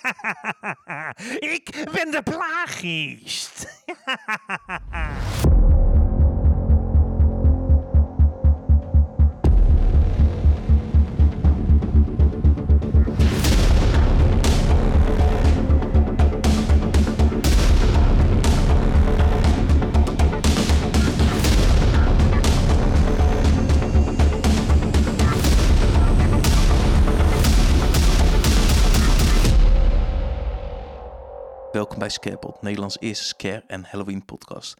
Ik ben de plaaggeest. Welkom bij Scarepot, Nederlands eerste scare- en Halloween podcast.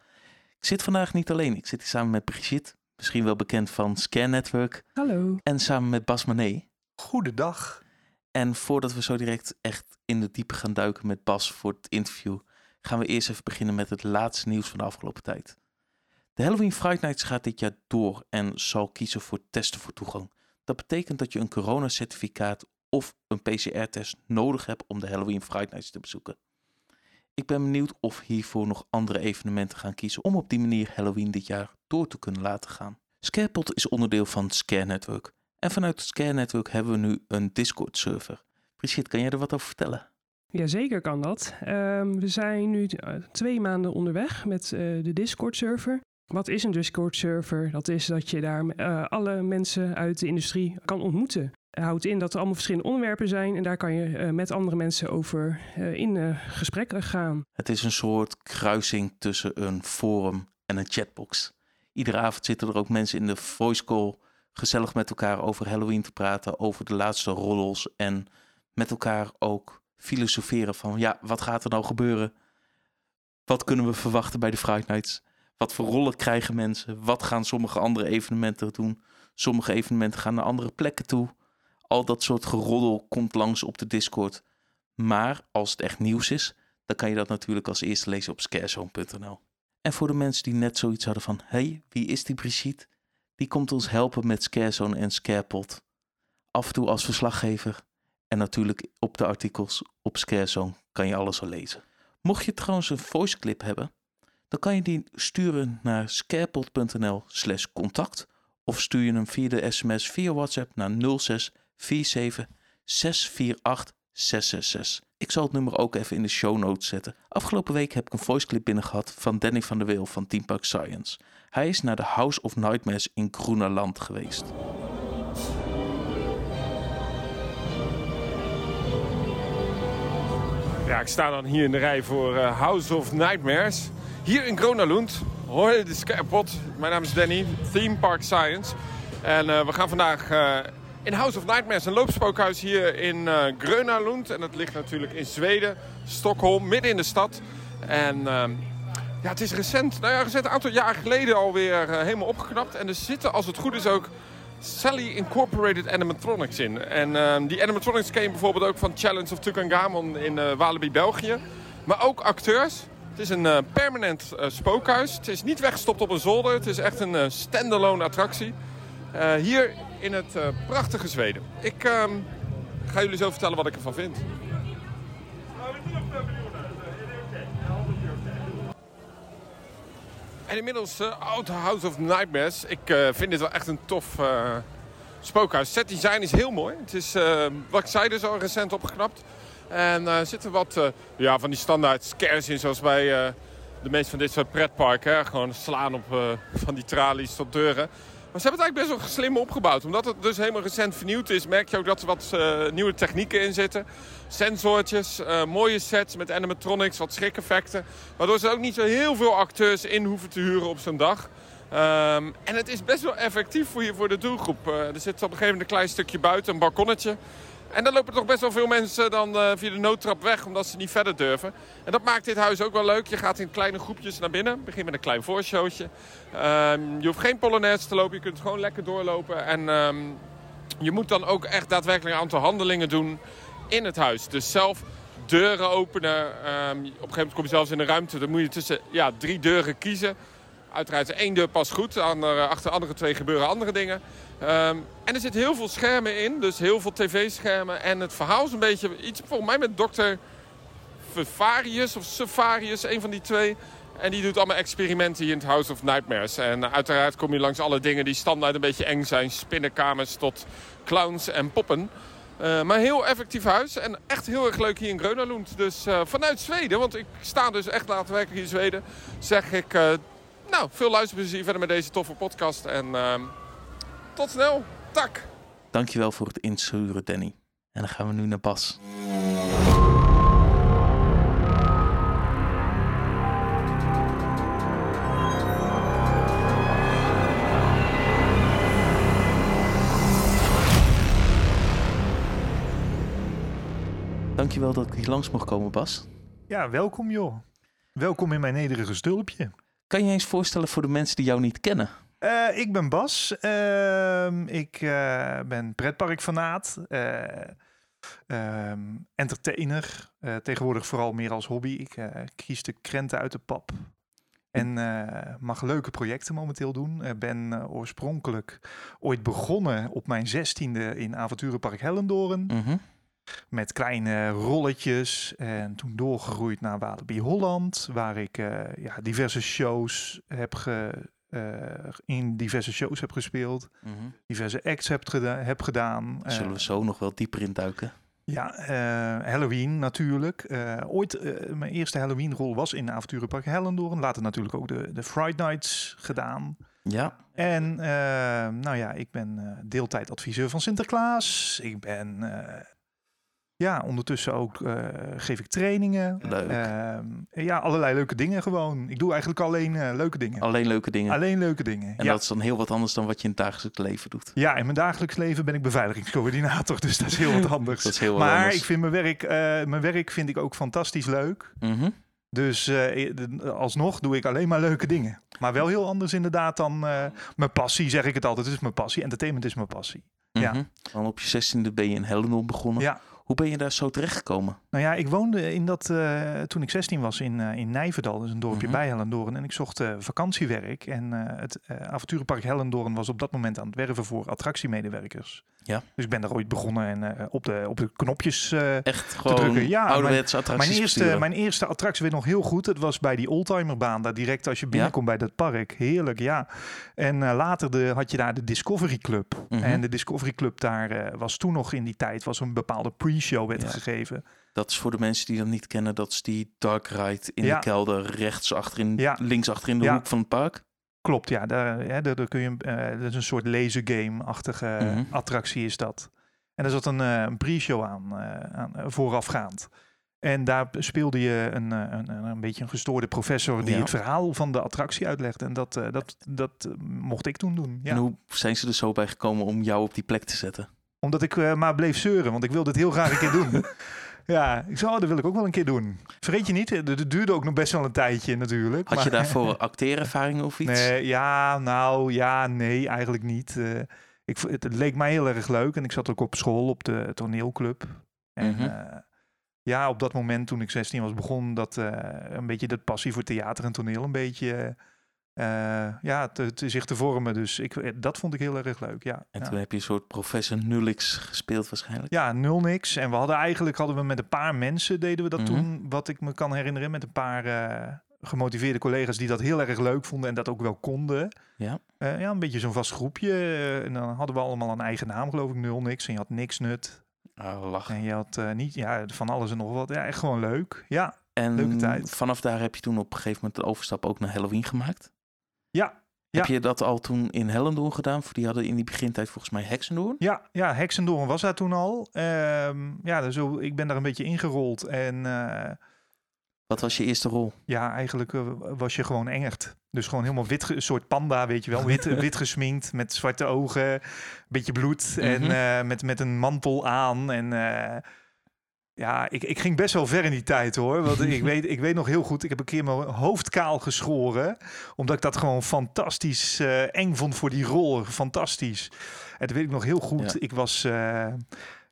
Ik zit vandaag niet alleen, ik zit hier samen met Brigitte, misschien wel bekend van Scare Network, Hallo. en samen met Bas Manet. Goedendag. En voordat we zo direct echt in de diepe gaan duiken met Bas voor het interview, gaan we eerst even beginnen met het laatste nieuws van de afgelopen tijd. De Halloween Fright Nights gaat dit jaar door en zal kiezen voor testen voor toegang. Dat betekent dat je een coronacertificaat of een PCR-test nodig hebt om de Halloween Fright Nights te bezoeken. Ik ben benieuwd of hiervoor nog andere evenementen gaan kiezen om op die manier Halloween dit jaar door te kunnen laten gaan. Scarepot is onderdeel van het Scare Network. En vanuit het Scare Network hebben we nu een Discord-server. Brigitte, kan jij er wat over vertellen? Jazeker kan dat. Ehm, we zijn nu eh, twee maanden onderweg met eh, de Discord-server. Wat is een Discord-server? Dat is dat je daar eh, alle mensen uit de industrie kan ontmoeten. Houdt in dat er allemaal verschillende onderwerpen zijn en daar kan je eh, met andere mensen over eh, in eh, gesprek gaan. Het is een soort kruising tussen een forum en een chatbox. Iedere avond zitten er ook mensen in de voice call gezellig met elkaar over Halloween te praten, over de laatste roddels en met elkaar ook filosoferen van ja, wat gaat er nou gebeuren? Wat kunnen we verwachten bij de Friday Nights? Wat voor rollen krijgen mensen? Wat gaan sommige andere evenementen doen? Sommige evenementen gaan naar andere plekken toe. Al dat soort geroddel komt langs op de Discord. Maar als het echt nieuws is, dan kan je dat natuurlijk als eerste lezen op scarezone.nl. En voor de mensen die net zoiets hadden van... hey, wie is die Brigitte? Die komt ons helpen met Scarezone en Scarepot. Af en toe als verslaggever. En natuurlijk op de artikels op Scarezone kan je alles al lezen. Mocht je trouwens een voice clip hebben... dan kan je die sturen naar scarepot.nl slash contact... of stuur je hem via de sms via WhatsApp naar 06 47 648 666. Ik zal het nummer ook even in de show notes zetten. Afgelopen week heb ik een voice clip binnen gehad van Danny van der Weel van Team Park Science. Hij is naar de House of Nightmares in Groenerland geweest. Ja, ik sta dan hier in de rij voor eh, House of Nightmares. Hier in Gronalund. Hoi, de Scarepot. Mijn naam is Danny, Theme Park Science. En eh, we gaan vandaag eh, in House of Nightmares, een loopspookhuis hier in uh. En dat ligt natuurlijk in Zweden, Stockholm, midden in de stad. En ehm, ja, het is recent, nou ja, recent een aantal jaar geleden alweer uh, helemaal opgeknapt. En er zitten, als het goed is, ook Sally Incorporated animatronics in. En uh, die animatronics ken bijvoorbeeld ook van Challenge of Tutankhamon in uh, Walibi, België. Maar ook acteurs. Het is een permanent spookhuis. Het is niet weggestopt op een zolder. Het is echt een standalone attractie. hier in het prachtige Zweden. Ik ehm, ga jullie zo vertellen wat ik ervan vind. En inmiddels uh, House of Nightmares. Ik uh, vind dit wel echt een tof spookhuis. Set design is heel mooi. Het is, wat ik zei, dus al recent opgeknapt. En er zitten wat ja, van die standaard scares in, zoals bij de meeste van dit soort pretparken. Gewoon slaan op van die tralies tot deuren. Maar ze hebben het eigenlijk best wel slim opgebouwd. Omdat het dus helemaal recent vernieuwd is, merk je ook dat er wat uh, nieuwe technieken in zitten. Sensortjes, uh, mooie sets met animatronics, wat schrikeffecten. Waardoor ze ook niet zo heel veel acteurs in hoeven te huren op zo'n dag. Um, en het is best wel effectief voor, je, voor de doelgroep. Uh, er zit op een gegeven moment een klein stukje buiten, een balkonnetje. En dan lopen toch best wel veel mensen dan uh, via de noodtrap weg, omdat ze niet verder durven. En dat maakt dit huis ook wel leuk. Je gaat in kleine groepjes naar binnen. Begin met een klein voorshowtje. Um, je hoeft geen polonaise te lopen, je kunt gewoon lekker doorlopen. En um, je moet dan ook echt daadwerkelijk een aantal handelingen doen in het huis. Dus zelf deuren openen. Um, op een gegeven moment kom je zelfs in een ruimte. Dan moet je tussen ja, drie deuren kiezen. Uiteraard is één deur pas goed. Andere, achter de andere twee gebeuren andere dingen. Um, en er zit heel veel schermen in. Dus heel veel tv-schermen. En het verhaal is een beetje iets volgens mij met dokter Fefarius of Sefarius. Een van die twee. En die doet allemaal experimenten hier in het House of Nightmares. En uiteraard kom je langs alle dingen die standaard een beetje eng zijn. Spinnenkamers tot clowns en poppen. Uh, maar heel effectief huis en echt heel erg leuk hier in Grönalund. Dus uh, vanuit Zweden, want ik sta dus echt hier in Zweden, zeg ik, nou, veel luisterplezier verder met deze toffe podcast. En ehm, tot snel. Tak! Dankjewel voor het insturen, Danny. En dan gaan we nu naar Bas. Dankjewel dat ik hier langs mocht komen, Bas. Ja, welkom joh. Welkom in mijn nederige stulpje. Kan je eens voorstellen voor de mensen die jou niet kennen? Uh, ik ben Bas. Uh, ik uh, ben pretparkfanaat. Ehm, entertainer. tegenwoordig vooral meer als hobby. Ik kies de krenten uit de pap. En mag leuke projecten momenteel doen. Ik ben oorspronkelijk ooit begonnen op mijn zestiende in Avonturenpark Hellendoorn. Mm met kleine rolletjes. En toen doorgegroeid naar Walibi Holland, waar ik uh, ja, diverse shows heb ge, uh, in diverse shows heb gespeeld. Mm -hmm. Diverse acts heb, geda heb gedaan. Zullen we eh, zo nog wel dieper induiken? Ja, Halloween natuurlijk. ooit, mijn eerste Halloween-rol was in Avonturenpark Hellendoorn. Later natuurlijk ook de, de Friday Nights gedaan. Ja. En nou ja, ik ben deeltijdadviseur van Sinterklaas. Ik ben ja, ondertussen ook uh, geef ik trainingen. Uh, ja, allerlei leuke dingen gewoon. Ik doe eigenlijk alleen uh, leuke dingen. Alleen leuke dingen. Alleen leuke dingen. En ja. dat is dan heel wat anders dan wat je in het dagelijks leven doet. Ja, in mijn dagelijks leven ben ik beveiligingscoördinator, dus dat is heel wat anders. dat is heel maar anders. ik vind mijn werk, uh, mijn werk vind ik ook fantastisch leuk. Mm -hmm. Dus alsnog doe ik alleen maar leuke dingen. Maar wel heel anders inderdaad dan mijn passie, zeg ik het altijd. Het is mijn passie. Entertainment is mijn passie. Mm Ja. -hmm. Dan op je zestiende ben je in Hellendoorn begonnen. Ja. Hoe ben je daar zo terecht gekomen? Nou ja, ik woonde in dat, uh, toen ik 16 was in, uh, in Nijverdal, dus een dorpje Mhm. bij Hellendoorn. En ik zocht uh, vakantiewerk. En het avonturenpark Hellendoorn was op dat moment aan het werven voor attractiemedewerkers. Ja. Dus ik ben daar ooit begonnen en op, de, op de knopjes Echt gewoon te drukken. Ja, ouderwetse attracties mijn eerste, besturen. mijn eerste attractie weet nog heel goed. Het was bij die oldtimerbaan, daar direct als je binnenkomt bij dat park. Heerlijk, ja. En later de, had je daar de Discovery Club. Mhm. En de Discovery Club daar was toen nog in die tijd, was een bepaalde pre-show werd Ja. gegeven. Dat is voor de mensen die dat niet kennen, dat is die dark ride in Ja. de kelder, rechts achterin, links achterin de hoek van het park. Klopt, ja. Daar, hè, daar, daar kun je, eh, dat is een soort lasergame-achtige Mhm. attractie is dat. En daar zat een, eh, een pre-show aan, eh, aan voorafgaand. En daar speelde je een, een, een, beetje een gestoorde professor die Ja. het verhaal van de attractie uitlegde. En dat, dat, dat mocht ik toen doen. Ja. En hoe zijn ze er zo bij gekomen om jou op die plek te zetten? Omdat ik maar bleef zeuren, want ik wilde het heel graag een keer doen. Ja, ik oh, dat wil ik ook wel een keer doen. Vergeet je niet, het het duurde ook nog best wel een tijdje natuurlijk. Had je daarvoor acteerervaring of iets? Nee, ja, nou, ja, nee, eigenlijk niet. Eh, ik, het, leek mij heel erg leuk en ik zat ook op school op de toneelclub. En Mhm. eh, ja, op dat moment toen ik 16 was, begon dat eh, een beetje de passie voor theater en toneel een beetje eh, ja, te, te zich te vormen. Dus ik, eh, dat vond ik heel erg leuk, ja. En ja. toen heb je een soort professor Nullix gespeeld waarschijnlijk. Ja, nul niks. En we hadden eigenlijk hadden we met een paar mensen deden we dat Mhm. toen, wat ik me kan herinneren, met een paar eh, gemotiveerde collega's die dat heel erg leuk vonden en dat ook wel konden. Ja. Ja, een beetje zo'n vast groepje. En dan hadden we allemaal een eigen naam, geloof ik, nul niks. En je had niks nut. Ah, lachen. En je had niet, ja, van alles en nog wat. Ja, echt gewoon leuk. Ja, En leuke tijd. vanaf daar heb je toen op een gegeven moment de overstap ook naar Halloween gemaakt. Ja, Heb je dat al toen in Hellendoorn gedaan? Voor die hadden in die begintijd volgens mij Heksendoorn. ja, ja. Heksendoorn was daar toen al. Ehm, ja, dus ik ben daar een beetje ingerold. En eh, Wat was je eerste rol? ja, eigenlijk eh, was je gewoon engert. Dus gewoon helemaal wit, een soort panda, weet je wel. Wit, wit gesminkt, met zwarte ogen, beetje bloed. En Mhm. eh, met, met een mantel aan. En ja, ik, ik ging best wel ver in die tijd hoor. Want ik weet, ik weet nog heel goed, ik heb een keer mijn hoofd kaal geschoren. Omdat ik dat gewoon fantastisch eh, eng vond voor die rol. Fantastisch. En dat weet ik nog heel goed. Ja. Ik was... eh,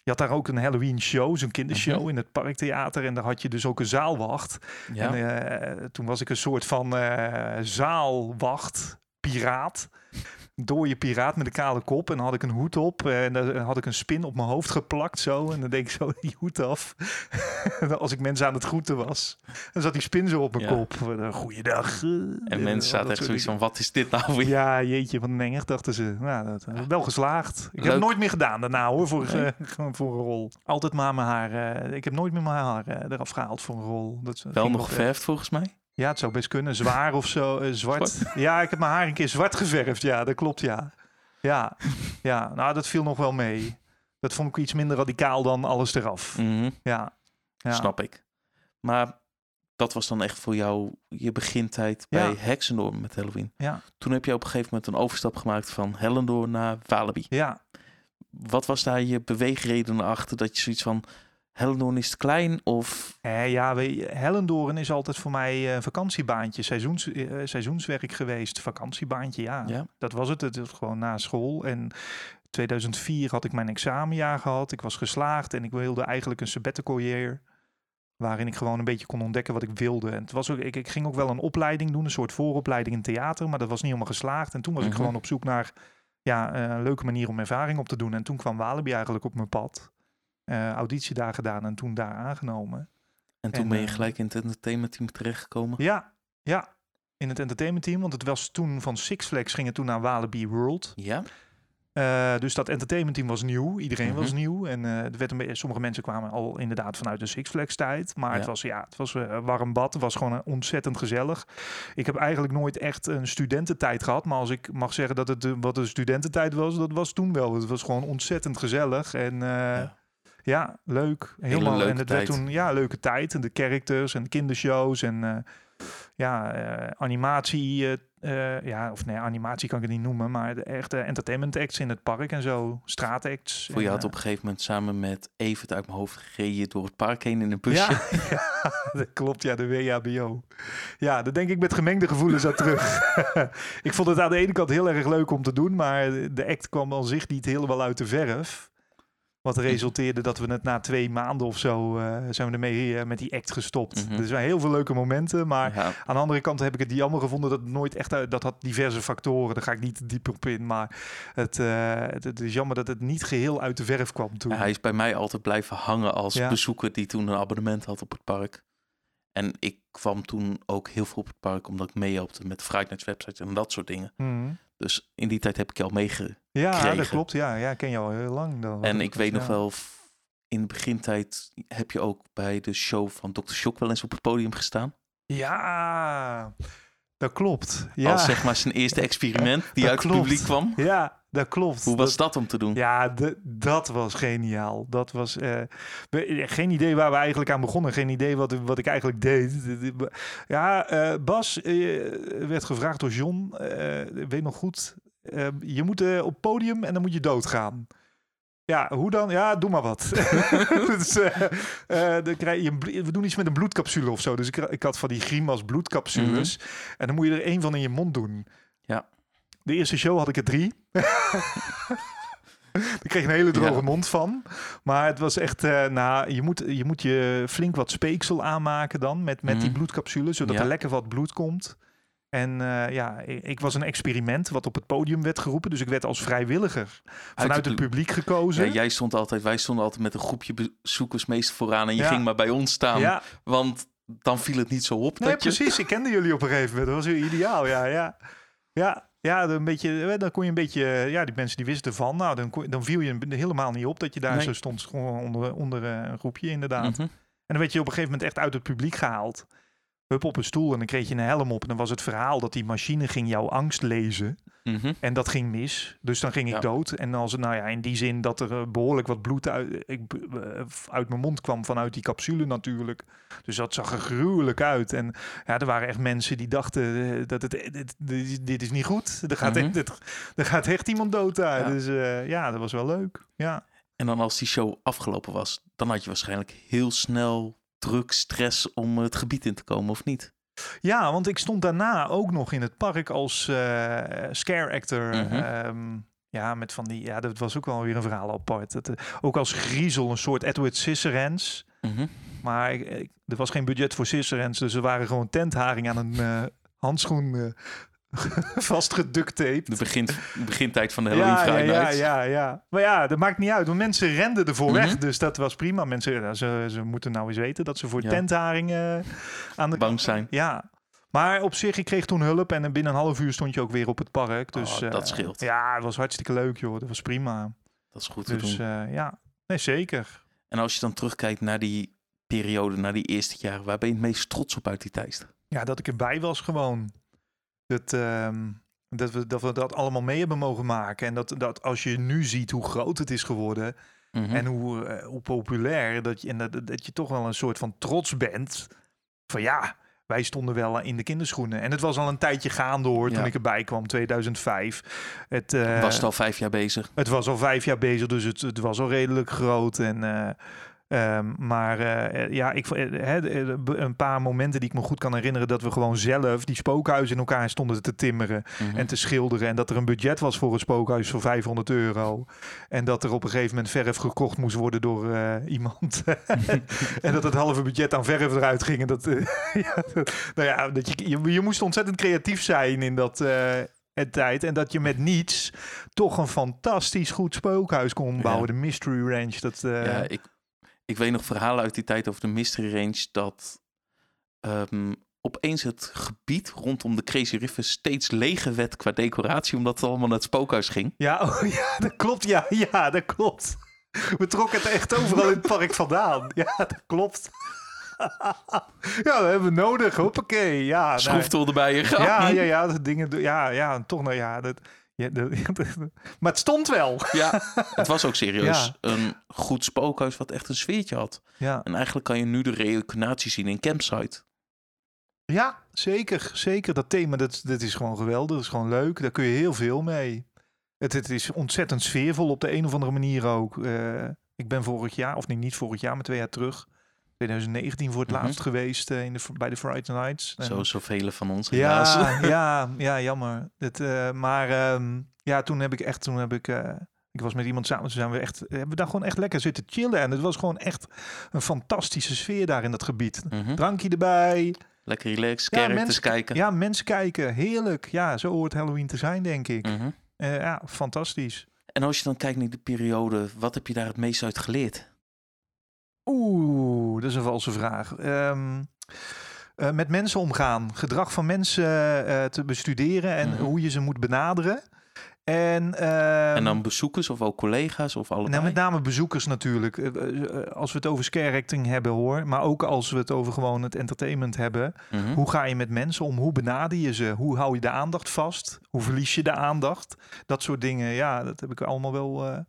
je had daar ook een Halloween show, zo'n kindershow Mhm. in het Parktheater. En daar had je dus ook een zaalwacht. Ja. En eh, toen was ik een soort van zaalwacht, piraat. Dode piraat met een kale kop. En dan had ik een hoed op. En dan had ik een spin op mijn hoofd geplakt zo. En dan deed ik zo die hoed af. Als ik mensen aan het groeten was. Dan zat die spin zo op mijn Ja. kop. Een Goeiedag. eh, En mensen zaten echt zoiets van, wat is dit nou weer? Ja, jeetje, wat een engig, dachten ze. Nou, dat, eh, wel geslaagd. Ik heb het nooit meer gedaan daarna hoor, voor, Nee? eh, voor een rol. Altijd maar mijn haar. eh, ik heb nooit meer mijn haar eh, eraf gehaald voor een rol. Dat Wel nog eh, geverfd volgens mij. Ja, het zou best kunnen. Zwaar of zo. eh, zwart. Ja, ik heb mijn haar een keer zwart geverfd. Ja, dat klopt, ja. Ja, ja. nou, dat viel nog wel mee. Dat vond ik iets minder radicaal dan alles eraf. Mhm, Ja. ja. Snap ik. Maar dat was dan echt voor jou je begintijd Ja. bij Hexendoorn met Halloween. Ja. Toen heb je op een gegeven moment een overstap gemaakt van Hellendoorn naar Walibi. Ja, Wat was daar je beweegreden achter dat je zoiets van Hellendoorn is klein of Eh, ja, Hellendoorn is altijd voor mij een vakantiebaantje, seizoens, eh, seizoenswerk geweest. Vakantiebaantje, ja. ja? Dat was het. Het was gewoon na school. En 2004 had ik mijn examenjaar gehad. Ik was geslaagd en ik wilde eigenlijk een sabbatical. Waarin ik gewoon een beetje kon ontdekken wat ik wilde. En het was ook, ik, ik ging ook wel een opleiding doen, een soort vooropleiding in theater. Maar dat was niet helemaal geslaagd. En toen was ik Mhm. gewoon op zoek naar ja, eh, een leuke manier om ervaring op te doen. En toen kwam Walibi eigenlijk op mijn pad. Eh, auditie daar gedaan en toen daar aangenomen. En toen En, ben je eh, gelijk in het entertainment team terechtgekomen. Ja, ja. In het entertainment team. Want het was toen van Six Flags ging het toen naar Walibi World. Ja? Eh, dus dat entertainment team was nieuw. Iedereen was Mhm. nieuw. En eh, er werd een beetje- sommige mensen kwamen al inderdaad vanuit de Six Flags tijd. Maar het was, ja, het was warm bad. Het was gewoon ontzettend gezellig. Ik heb eigenlijk nooit echt een studententijd gehad. Maar als ik mag zeggen dat het wat een studententijd was, dat was toen wel. Het was gewoon ontzettend gezellig. En ja. Ja. leuk. Helemaal. leuke en het werd tijd. toen ja, leuke tijd. En de characters en kindershows en eh, ja, eh, animatie. eh, ja, of nee, animatie kan ik het niet noemen, maar de echte entertainment acts in het park en zo, straatacts. Voor je had op een gegeven moment samen met Evert uit mijn hoofd gereden door het park heen in een busje. Ja, ja, dat klopt, ja, de WHBO. Ja, daar denk ik met gemengde gevoelens aan terug. ik vond het aan de ene kant heel erg leuk om te doen, maar de act kwam al zich niet helemaal uit de verf. Wat resulteerde dat we het na twee maanden of zo eh, zijn we ermee eh, met die act gestopt. Mhm. Er zijn heel veel leuke momenten, maar Ja, aan de andere kant heb ik het jammer gevonden dat het nooit echt uit, dat had diverse factoren. Daar ga ik niet diep op in, maar het, eh, het, het is jammer dat het niet geheel uit de verf kwam toen. hij is bij mij altijd blijven hangen als Ja. bezoeker die toen een abonnement had op het park. En ik kwam toen ook heel veel op het park omdat ik meehelpte met Nights website en dat soort dingen. Mhm. Dus in die tijd heb ik je al meege. Ja, dat klopt. Ja, ja, ik ken je al heel lang. Dan, En ik weet nog wel, in de begintijd heb je ook bij de show van Dr. Shock wel eens op het podium gestaan. Ja, dat klopt. Ja, Als zeg maar zijn eerste experiment die Dat uit het publiek kwam. ja dat klopt. Hoe was dat om te doen? Ja, de- dat was geniaal. Dat was eh, we- geen idee waar we eigenlijk aan begonnen. Geen idee wat, wat ik eigenlijk deed. Ja, eh, Bas eh, werd gevraagd door John. eh, weet nog goed. eh, je moet eh, op podium en dan moet je doodgaan. Ja, hoe dan? Ja, doe maar wat. dus, eh, eh, dan krijg je een we doen iets met een bloedcapsule of zo. Dus ik, ik had van die grimas bloedcapsules. En dan moet je er één van in je mond doen. Ja. De eerste show had ik er drie. Ik kreeg een hele droge Ja. mond van. Maar het was echt, eh, nou, je moet, je moet je flink wat speeksel aanmaken dan met, met die Mhm. bloedcapsule, zodat Ja. er lekker wat bloed komt. En eh, ja, ik, was een experiment wat op het podium werd geroepen. Dus ik werd als vrijwilliger vanuit het pub- publiek gekozen. Ja, jij stond altijd, wij stonden altijd met een groepje bezoekers meestal vooraan en je Ja. ging maar bij ons staan. Ja, Want dan viel het niet zo op nee, dat je... precies. Ik kende jullie op een gegeven moment. Dat was ideaal, ja, ja. Ja, ja een beetje, eh, dan kon je een beetje, eh, ja, die mensen die wisten van. Nou, dan, kon, dan viel je helemaal niet op dat je daar Nee. zo stond. Gewoon onder, onder een groepje inderdaad. Mhm. En dan werd je op een gegeven moment echt uit het publiek gehaald. Hup op een stoel en dan kreeg je een helm op. En dan was het verhaal dat die machine ging jouw angst lezen. Mhm. En dat ging mis. Dus dan ging ik Ja. dood. En als het, nou ja, in die zin dat er eh, behoorlijk wat bloed uit, ik, eh, uit mijn mond kwam vanuit die capsule natuurlijk. Dus dat zag er gruwelijk uit. En ja, er waren echt mensen die dachten eh, dat het, dit, dit, dit is niet goed. Er gaat, Mhm. echt, dit- er gaat echt iemand dood daar. Ja. Dus ja, dat was wel leuk. Ja. En dan als die show afgelopen was, dan had je waarschijnlijk heel snel druk, stress om het gebied in te komen, of niet? Ja, want ik stond daarna ook nog in het park als eh, scare actor. Mhm. ehm, ja, met van die. Ja, dat was ook wel weer een verhaal apart. Eh, ook als griezel, een soort Edward Scissorhands. Mhm. Maar ik, ik- er was geen budget voor Scissorhands, dus er waren gewoon tentharing aan een eh, handschoen vastgeductaped. De begin, begintijd van de Halloween ja, ja, ja, ja. Maar ja, dat maakt niet uit, want mensen renden ervoor weg. Mhm. Dus dat was prima. Mensen, ze, ze moeten nou eens weten dat ze voor Ja. tentharingen aan de Bang zijn. Ja. Maar op zich, ik kreeg toen hulp en binnen een half uur stond je ook weer op het park. Dus, Oh, dat eh, scheelt. Ja, het was hartstikke leuk, joh. Dat was prima. Dat is goed te Dus doen. eh, ja, nee, zeker. En als je dan terugkijkt naar die periode, naar die eerste jaren, waar ben je het meest trots op uit die tijd? Ja, dat ik erbij was gewoon. Dat, ehm, dat, we, dat we dat allemaal mee hebben mogen maken. En dat, dat als je nu ziet hoe groot het is geworden Mhm. en hoe, eh, hoe populair, dat je, en dat, dat je toch wel een soort van trots bent. Van ja, wij stonden wel in de kinderschoenen. En het was al een tijdje gaande hoor, toen Ja. ik erbij kwam, 2005. Het, eh, was het al vijf jaar bezig? Het was al vijf jaar bezig, dus het, het was al redelijk groot. En, eh, ehm, maar eh, ja, ik, eh, een paar momenten die ik me goed kan herinneren... dat we gewoon zelf die spookhuizen in elkaar stonden te timmeren Mhm. en te schilderen. En dat er een budget was voor een spookhuis voor 500 euro. En dat er op een gegeven moment verf gekocht moest worden door eh, iemand. en dat het halve budget aan verf eruit ging. En dat, ja, nou ja, dat je, je, je moest ontzettend creatief zijn in dat... en tijd. En dat je met niets toch een fantastisch goed spookhuis kon bouwen. De Mystery Ranch. Dat, ja, ik, ik weet nog verhalen uit die tijd over de Mystery Range dat ehm, opeens het gebied rondom de Crazy River steeds leger werd qua decoratie, omdat het allemaal naar het spookhuis ging. ja, oh, ja, dat klopt. Ja, ja, dat klopt. We trokken het echt overal in het park vandaan. Ja, dat klopt. ja, we hebben nodig. Hoppakee. Ja, Schroeftool erbij en gaan. ja, ja, ja, dat dingen. Ja, ja, toch nou ja. Dat, ja dat, maar het stond wel. Ja, het was ook serieus Ja. een goed spookhuis wat echt een sfeertje had. Ja, En eigenlijk kan je nu de reïncarnatie zien in Campsite. ja zeker. Zeker. Dat thema, dat, dat is gewoon geweldig. Dat is gewoon leuk. Daar kun je heel veel mee. Het, het is ontzettend sfeervol op de een of andere manier ook. Eh, ik ben vorig jaar, of nee, niet vorig jaar, maar twee jaar terug. 2019 voor het Mhm. laatst geweest eh, in de, bij de Friday Nights. Zo zoveel van ons helaas. Ja, ja, ja, jammer. Het, eh, maar ehm, ja, toen heb ik echt, toen heb ik, eh, ik was met iemand samen, toen zijn we echt, hebben we daar gewoon echt lekker zitten chillen. En het was gewoon echt een fantastische sfeer daar in dat gebied. Mhm. Drankje erbij. Lekker relaxed, Ja, mensen- kijken. Ja, mensen kijken. Heerlijk. Ja, zo hoort Halloween te zijn, denk ik. Mhm. Ja, fantastisch. En als je dan kijkt naar de periode, wat heb je daar het meest uit geleerd? Oeh, dat is een valse vraag. Ehm, eh, met mensen omgaan, gedrag van mensen eh, te bestuderen en Mhm. hoe je ze moet benaderen. En, ehm, en dan bezoekers of ook collega's of allebei? Nou, met name bezoekers natuurlijk. Eh, Als we het over scare acting hebben hoor, maar ook als we het over gewoon het entertainment hebben. Mhm. Hoe ga je met mensen om? Hoe benader je ze? Hoe hou je de aandacht vast? Hoe verlies je de aandacht? Dat soort dingen, ja, dat heb ik allemaal wel.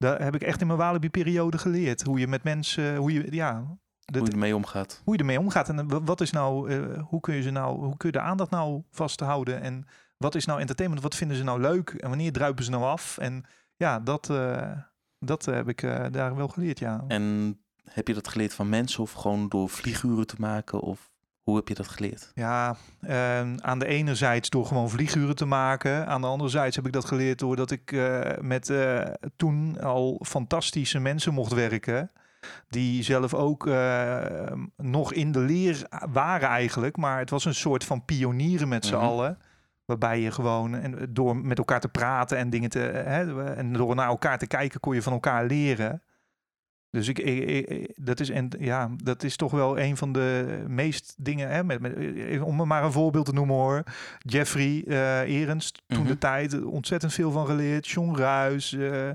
Daar heb ik echt in mijn Walibi-periode geleerd. Hoe je met mensen, hoe je, ja, dat, Hoe je ermee omgaat. hoe je ermee omgaat. En eh, wat is nou, eh, hoe kun je ze nou, hoe kun je de aandacht nou vasthouden? En wat is nou entertainment? Wat vinden ze nou leuk? En wanneer druipen ze nou af? En ja, dat, eh, dat heb ik daar wel geleerd, ja. En heb je dat geleerd van mensen of gewoon door vlieguren te maken? Of hoe heb je dat geleerd? Ja, eh, aan de ene zijde door gewoon vlieguren te maken. Aan de andere zijde heb ik dat geleerd doordat ik eh, met eh, toen al fantastische mensen mocht werken. Die zelf ook eh, nog in de leer waren eigenlijk. Maar het was een soort van pionieren met z'n Mhm. allen. Waarbij je gewoon en door met elkaar te praten en dingen te. Hè, en door naar elkaar te kijken kon je van elkaar leren. Dus ik, ik- ik- dat, is, en, ja, dat is toch wel een van de meest dingen. Hè, met, met, om er maar een voorbeeld te noemen hoor. Jeffrey eh Erens, toen Mhm. de tijd eh, ontzettend veel van geleerd. John Ruis. eh, eh,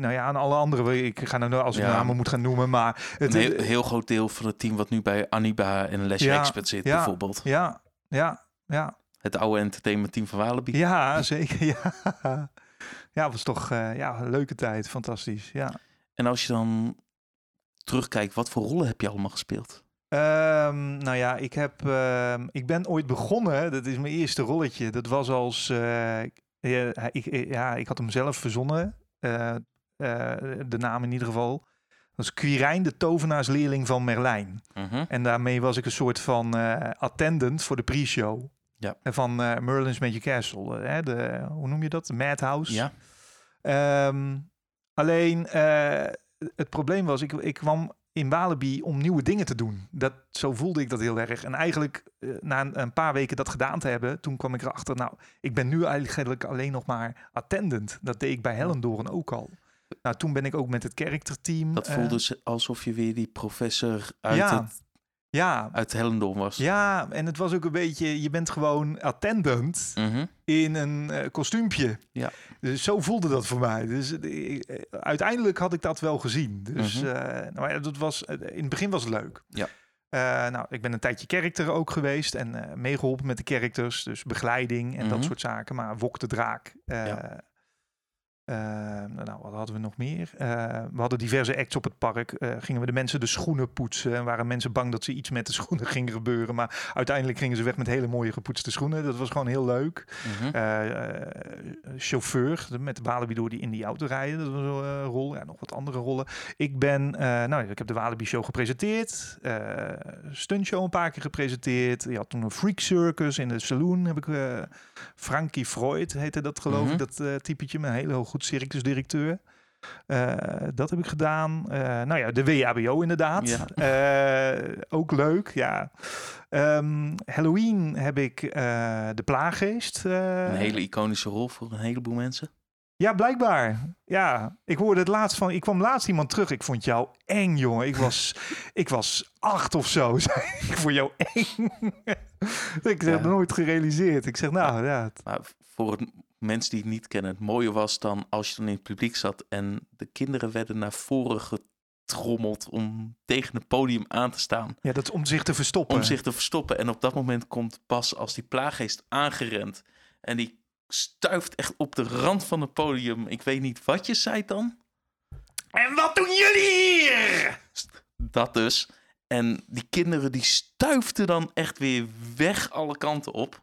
nou ja, en alle andere. Ik ga nou als ik Ja. namen moet gaan noemen. Maar het, Een heel, heel groot deel van het team wat nu bij Aniba en Lesje Ja, Expert zit ja. bijvoorbeeld. ja, ja, ja. Het oude entertainment team van Walibi. Ja, zeker. Ja, ja was toch eh, ja, een leuke tijd. Fantastisch. Ja. En als je dan terugkijkt, wat voor rollen heb je allemaal gespeeld? Ehm, nou ja, ik, heb, ehm, ik ben ooit begonnen. Dat is mijn eerste rolletje. Dat was als. eh, ja, ik, ja, ik had hem zelf verzonnen. eh, eh, de naam in ieder geval. Dat was Quirijn, de tovenaarsleerling van Merlijn. Mhm. En daarmee was ik een soort van attendant voor de pre-show. Ja. En Van Merlin's Magic Castle. hè, de, hoe noem je dat? De Madhouse. Ja. Ehm, alleen, eh, het probleem was, ik, ik kwam in Walibi om nieuwe dingen te doen. Dat, zo voelde ik dat heel erg. En eigenlijk eh, na een, een paar weken dat gedaan te hebben, toen kwam ik erachter, nou, ik ben nu eigenlijk alleen nog maar attendant. Dat deed ik bij Hellendoorn ook al. Nou, toen ben ik ook met het characterteam. Dat voelde ze alsof je weer die professor uit, ja, het, ja, uit Hellendoorn was. ja, en het was ook een beetje, je bent gewoon attendant Mhm. in een eh, kostuumpje. Ja. Dus zo voelde dat voor mij. Dus eh, uiteindelijk had ik dat wel gezien. Dus nou, ja, dat was, in het begin was het leuk. Ja. Nou, ik ben een tijdje character ook geweest en eh, meegeholpen met de characters. Dus begeleiding en dat Mhm. soort zaken. Maar Wok de Draak. Ja. Eh, nou, wat hadden we nog meer? Eh, we hadden diverse acts op het park. Eh, gingen we de mensen de schoenen poetsen. En waren mensen bang dat ze iets met de schoenen ging gebeuren. Maar uiteindelijk gingen ze weg met hele mooie gepoetste schoenen. Dat was gewoon heel leuk. Mhm. Eh, eh, chauffeur met de Walibi door die in die auto rijden. Dat was een rol. Ja, nog wat andere rollen. Ik ben, nou, ik heb de Walibi Show gepresenteerd. Stunt Show een paar keer gepresenteerd. Je had toen een Freak Circus in de saloon. Heb ik Frankie Freud heette dat geloof Mhm. ik. Dat eh typetje met een hele goed circusdirecteur. Eh, dat heb ik gedaan. Eh, nou ja, de WHBO inderdaad. Eh, ook leuk, ja. Ehm, Halloween heb ik de Plaaggeest. Een hele iconische rol voor een heleboel mensen. ja, blijkbaar. Ja, ik hoorde het laatst van. Ik kwam laatst iemand terug. Ik vond jou eng, jongen. Ik was, ik was acht of zo. zei ik vond jou eng. ik heb Ja. nooit gerealiseerd. Ik zeg, nou ja. het- Maar voor het, mensen die het niet kennen, het mooie was dan als je dan in het publiek zat en de kinderen werden naar voren getrommeld om tegen het podium aan te staan. Ja, dat om zich te verstoppen. Om zich te verstoppen. En op dat moment komt pas als die plaaggeest aangerend. En die stuift echt op de rand van het podium. Ik weet niet wat je zei dan. En wat doen jullie hier? Dat dus. En die kinderen die stuifden dan echt weer weg alle kanten op.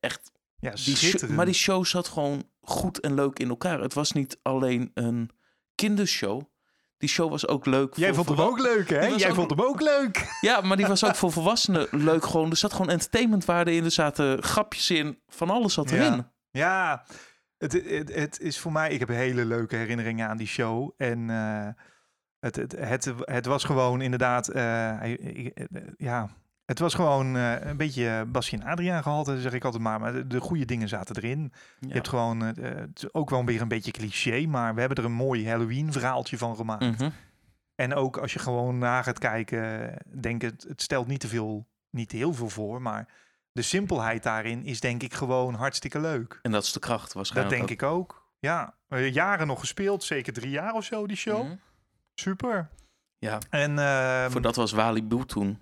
Echt ja, Die show- maar die show zat gewoon goed en leuk in elkaar. Het was niet alleen een kindershow. Die show was ook leuk. Jij vond hem ook leuk, hè? Jij ook- vond hem ook leuk. Ja, maar die was ook voor volwassenen leuk. Gewoon, er zat gewoon entertainmentwaarde in. Er zaten grapjes in. Van alles zat Ja. erin. Ja, het, het, het is voor mij... Ik heb hele leuke herinneringen aan die show. En eh, het, het, het, het was gewoon inderdaad... eh, ja, het was gewoon eh, een beetje Basje en Adriaan gehalte, zeg ik altijd maar. Maar de, de goede dingen zaten erin. Je hebt gewoon... eh, het is ook wel weer een beetje cliché, maar we hebben er een mooi Halloween verhaaltje van gemaakt. Mhm. En ook als je gewoon na gaat kijken, denk het, het stelt niet te veel, niet heel veel voor, maar de simpelheid daarin is denk ik gewoon hartstikke leuk. En dat is de kracht Dat waarschijnlijk. denk ik ook. Ja, jaren nog gespeeld, zeker drie jaar of zo die show. Mhm. Super. Ja, En ehm, voor dat was Walibi toen.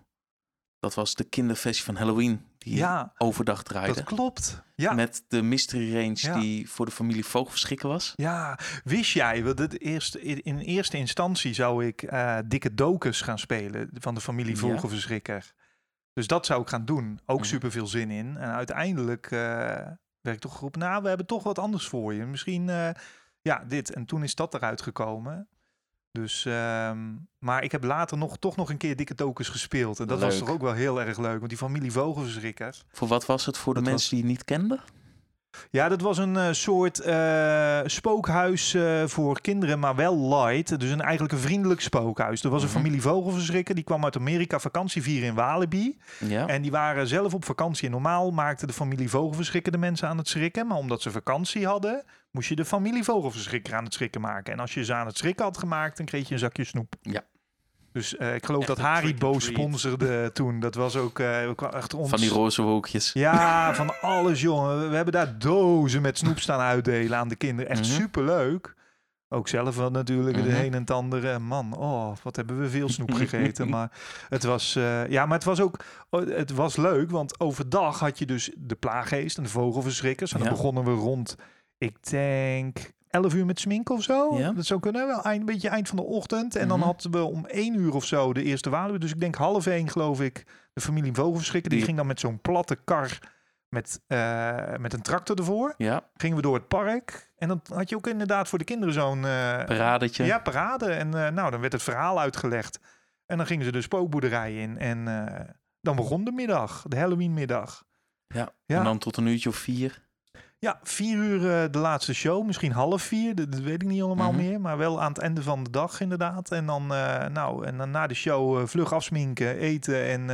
Dat was de kinderversie van Halloween. Die ja, overdag draaide. dat klopt. Ja. Met de mystery range Ja. die voor de familie Vogelverschrikken was. Ja, wist jij, want het in eerste instantie zou ik eh, Dikke Dokus gaan spelen van de familie Ja. Vogelverschrikker. Dus dat zou ik gaan doen. Ook Mhm. super veel zin in. En uiteindelijk eh, werd ik toch geroepen, nou, we hebben toch wat anders voor je. Misschien, eh, ja, dit. En toen is dat eruit gekomen. Dus, ehm, maar ik heb later nog, toch nog een keer Dikke Dokus gespeeld. En dat was toch ook wel heel erg leuk. Want die familie Vogelverschrikker, Voor wat was het voor de Dat mensen die het niet kenden? ja, dat was een eh, soort eh, spookhuis eh, voor kinderen, maar wel light. Dus een, eigenlijk een vriendelijk spookhuis. Er was een Mhm. familie vogelverschrikker, die kwam uit Amerika vakantie vieren in Walibi. Ja. En die waren zelf op vakantie. En normaal maakte de familie vogelverschrikker de mensen aan het schrikken. Maar omdat ze vakantie hadden, moest je de familie vogelverschrikker aan het schrikken maken. En als je ze aan het schrikken had gemaakt, dan kreeg je een zakje snoep. Ja. Dus eh, ik geloof Echt dat Haribo sponsorde toen. Dat was ook eh, ook wel echt ons... Van die roze wolkjes. Ja, van alles, jongen. We hebben daar dozen met snoep staan uitdelen aan de kinderen. Echt Mhm. superleuk. Ook zelf wel natuurlijk, de Mhm. een en het ander. Eh, Man, oh, wat hebben we veel snoep gegeten. maar het was, eh, ja, maar het was ook, oh, het was leuk, want overdag had je dus de plaaggeest en de vogelverschrikkers. En dan Ja. begonnen we rond, ik denk, 11 uur met smink of zo. Ja. Dat zou kunnen, wel eind, een beetje eind van de ochtend. En dan Mhm. hadden we om 1 uur of zo de eerste Walibi. Dus ik denk half één, geloof ik, de familie vogelverschrikker. Die Die- ging dan met zo'n platte kar met, eh, met een tractor ervoor. Ja, Gingen we door het park. En dan had je ook inderdaad voor de kinderen zo'n... eh, paradetje. ja, parade. En eh, nou, dan werd het verhaal uitgelegd. En dan gingen ze de spookboerderij in. En dan begon de middag, de Halloweenmiddag. Ja. Ja. En dan tot een uurtje of vier. Ja, vier uur eh, de laatste show. Misschien half vier, dat, dat weet ik niet allemaal Mhm. meer. Maar wel aan het einde van de dag inderdaad. En dan, eh, nou, en dan na de show eh, vlug afsminken, eten en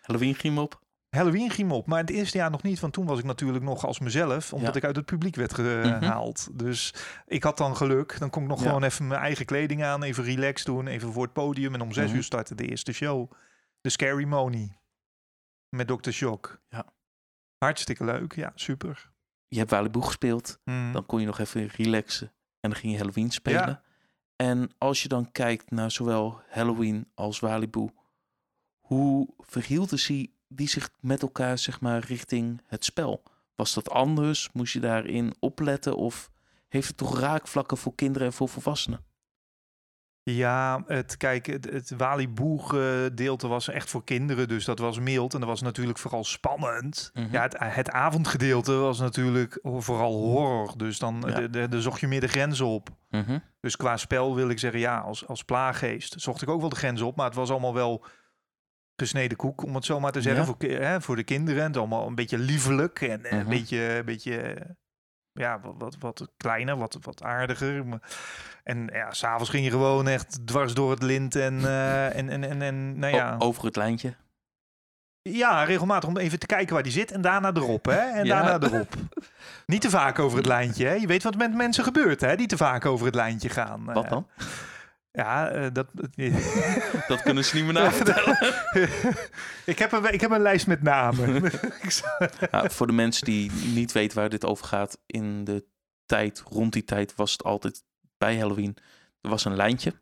Halloween griem op. Halloween griem op. Maar het eerste jaar nog niet, want toen was ik natuurlijk nog als mezelf. Omdat Ja. ik uit het publiek werd Mhm. gehaald. Dus ik had dan geluk. Dan kon ik nog Ja. gewoon even mijn eigen kleding aan. Even relax doen, even voor het podium. En om zes Mhm. uur startte de eerste show. De Scary Moni. Met Dr. Shock. Ja. Hartstikke leuk. Ja, super. Je hebt Waliboe gespeeld. Mm. Dan kon je nog even relaxen. En dan ging je Halloween spelen. Ja. En als je dan kijkt naar zowel Halloween als Waliboe. Hoe verhielden ze die zich met elkaar zeg maar richting het spel? Was dat anders? Moest je daarin opletten? Of heeft het toch raakvlakken voor kinderen en voor volwassenen? Ja, het, kijk, het, het Waliboe gedeelte was echt voor kinderen, dus dat was mild. En dat was natuurlijk vooral spannend. Mhm. Ja, het, het avondgedeelte was natuurlijk vooral horror. Dus dan Ja. de, de, de zocht je meer de grens op. Mhm. Dus qua spel wil ik zeggen, ja, als, als plaaggeest zocht ik ook wel de grens op. Maar het was allemaal wel gesneden koek, om het zo maar te zeggen, Ja. voor, hè, voor de kinderen. Het allemaal een beetje liefelijk en Mhm. een beetje... Een beetje ja, wat, wat, wat kleiner, wat, wat aardiger. Maar- En ja, s'avonds ging je gewoon echt dwars door het lint en, eh, en, en, en, en nou ja. O- over het lijntje. Ja, regelmatig om even te kijken waar die zit en daarna erop, hè? En Ja. daarna erop. Niet te vaak over het lijntje, hè? Je weet wat met mensen gebeurt, hè? Die te vaak over het lijntje gaan. Wat Eh, dan? Ja, eh, dat... Dat kunnen ze niet meer navertellen. ik, heb een, ik heb een lijst met namen. Nou, voor de mensen die niet weten waar dit over gaat, in de tijd, rond die tijd, was het altijd bij Halloween. Er was een lijntje.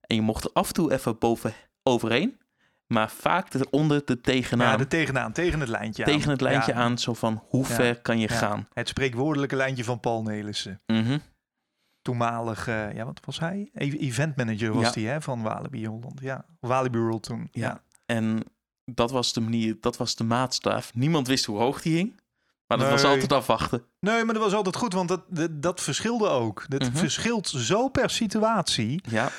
En je mocht er af en toe even boven overheen. Maar vaak eronder de tegenaan. ja, de tegenaan, tegen het lijntje aan. tegen het lijntje Ja, aan, zo van hoe Ja. ver kan je ja. gaan. Het spreekwoordelijke lijntje van Paul Nelissen. Mhm. Toenmalig, eh, ja, wat was hij? E- Event manager was die, hè? Van Walibi Holland. Ja, Walibi World toen. Ja. En dat was de manier, dat was de maatstaaf. Niemand wist hoe hoog die hing. Maar dat was Nee. altijd afwachten. Nee, maar dat was altijd goed, want dat, dat, dat verschilde ook. Dat Mhm. verschilt zo per situatie. Ja,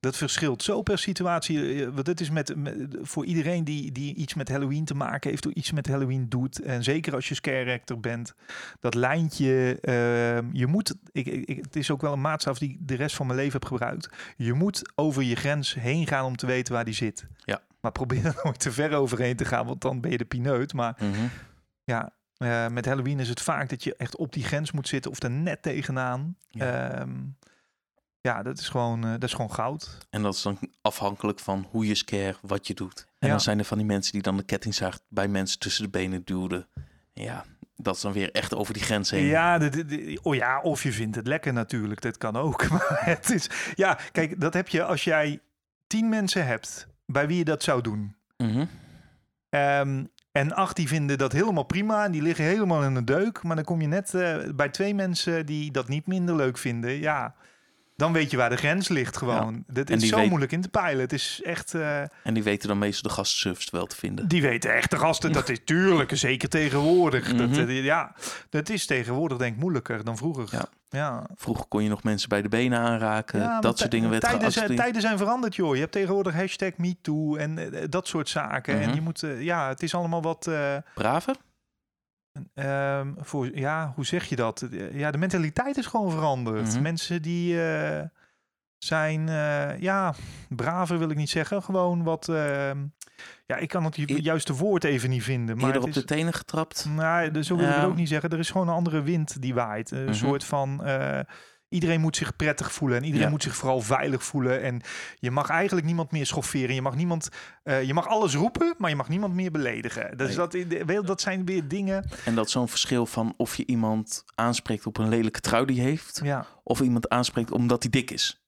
Dat verschilt zo per situatie. eh, Want het is met, met- voor iedereen die, die iets met Halloween te maken heeft, of iets met Halloween doet. En zeker als je scare actor bent, dat lijntje. ehm, je moet. Ik, ik, ik- het is ook wel een maatstaf die ik de rest van mijn leven heb gebruikt. Je moet over je grens heen gaan om te weten waar die zit. Ja. Maar probeer er nooit te ver overheen te gaan, want dan ben je de pineut. Maar mhm. ja, eh, met Halloween is het vaak dat je echt op die grens moet zitten of er net tegenaan. Ja. Ja, ja dat, is gewoon, eh, dat is gewoon goud. En dat is dan afhankelijk van hoe je scare, wat je doet. En Ja. dan zijn er van die mensen die dan de kettingzaag bij mensen tussen de benen duwden. Ja, dat is dan weer echt over die grens heen. Ja, de, de- de- oh ja, of je vindt het lekker natuurlijk. Dat kan ook. Maar het is, ja, kijk, dat heb je als jij tien mensen hebt bij wie je dat zou doen. Ehm, en acht die vinden dat helemaal prima en die liggen helemaal in de deuk. Maar dan kom je net eh, bij twee mensen die dat niet minder leuk vinden. Ja, dan weet je waar de grens ligt gewoon. Dat En is zo weet- moeilijk in te peilen. Het is echt... eh, En die weten dan meestal de gastservice wel te vinden. Die weten echt de gasten, dat is tuurlijk, zeker tegenwoordig. dat, Mhm. eh, ja, dat is tegenwoordig denk ik moeilijker dan vroeger. Ja. ja. Vroeger kon je nog mensen bij de benen aanraken. Ja, dat soort dingen werd tijden zijn, tijden zijn veranderd, joh. Je hebt tegenwoordig hashtag MeToo en eh, dat soort zaken. En Mhm. je moet, ja, het is allemaal wat... Braver? Ehm, voor, ja, hoe zeg je dat? Eh, Ja, de mentaliteit is gewoon veranderd. Mhm. Mensen die eh, zijn, eh, ja, braver wil ik niet zeggen. Gewoon wat, ehm, ja, ik kan het ju- E- juiste woord even niet vinden. Maar Eerder het op is, de tenen getrapt? Nou, zo wil ik het ook niet zeggen. Er is gewoon een andere wind die waait. Een Mhm. soort van... iedereen moet zich prettig voelen. En iedereen Ja. moet zich vooral veilig voelen. En je mag eigenlijk niemand meer schofferen. Je mag, niemand, eh, je mag alles roepen, maar je mag niemand meer beledigen. Dus Nee. dat, dat zijn weer dingen... En dat zo'n verschil van of je iemand aanspreekt op een lelijke trui die heeft... Ja, of iemand aanspreekt omdat hij dik is.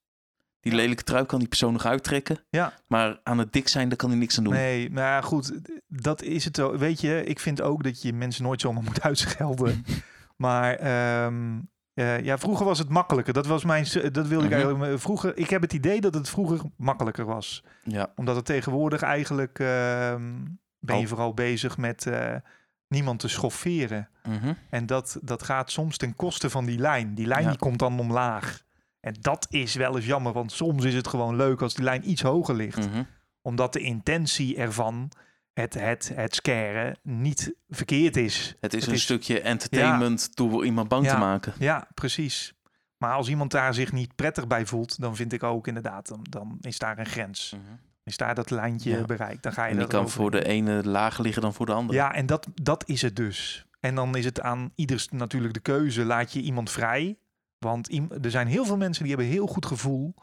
Die lelijke trui kan die persoon nog uittrekken. Ja. Maar aan het dik zijn, daar kan hij niks aan doen. nee, maar ja, goed. Dat is het wel. Weet je, ik vind ook dat je mensen nooit zomaar moet uitschelden. maar... ehm, eh, ja, vroeger was het makkelijker. Dat was mijn. Dat wilde ik Mhm. eigenlijk. Vroeger, ik heb het idee dat het vroeger makkelijker was. Ja, Omdat het tegenwoordig eigenlijk ehm, ben je Al- vooral bezig met eh, niemand te schofferen. mhm. En dat, dat gaat soms ten koste van die lijn. Die lijn Ja. die komt dan omlaag. En dat is wel eens jammer, want soms is het gewoon leuk als die lijn iets hoger ligt. Mhm. Omdat de intentie ervan het, het, het scaren niet verkeerd is. Het is Het een is- stukje entertainment door iemand bang te Ja. maken. Ja, precies. Maar als iemand daar zich niet prettig bij voelt, dan vind ik ook inderdaad, dan, dan is daar een grens. Is daar dat lijntje Ja. bereikt, dan ga je En die kan over. voor de ene lager liggen dan voor de andere. Ja, en dat, dat is het dus. En dan is het aan ieders natuurlijk de keuze, laat je iemand vrij? Want er zijn heel veel mensen die hebben heel goed gevoel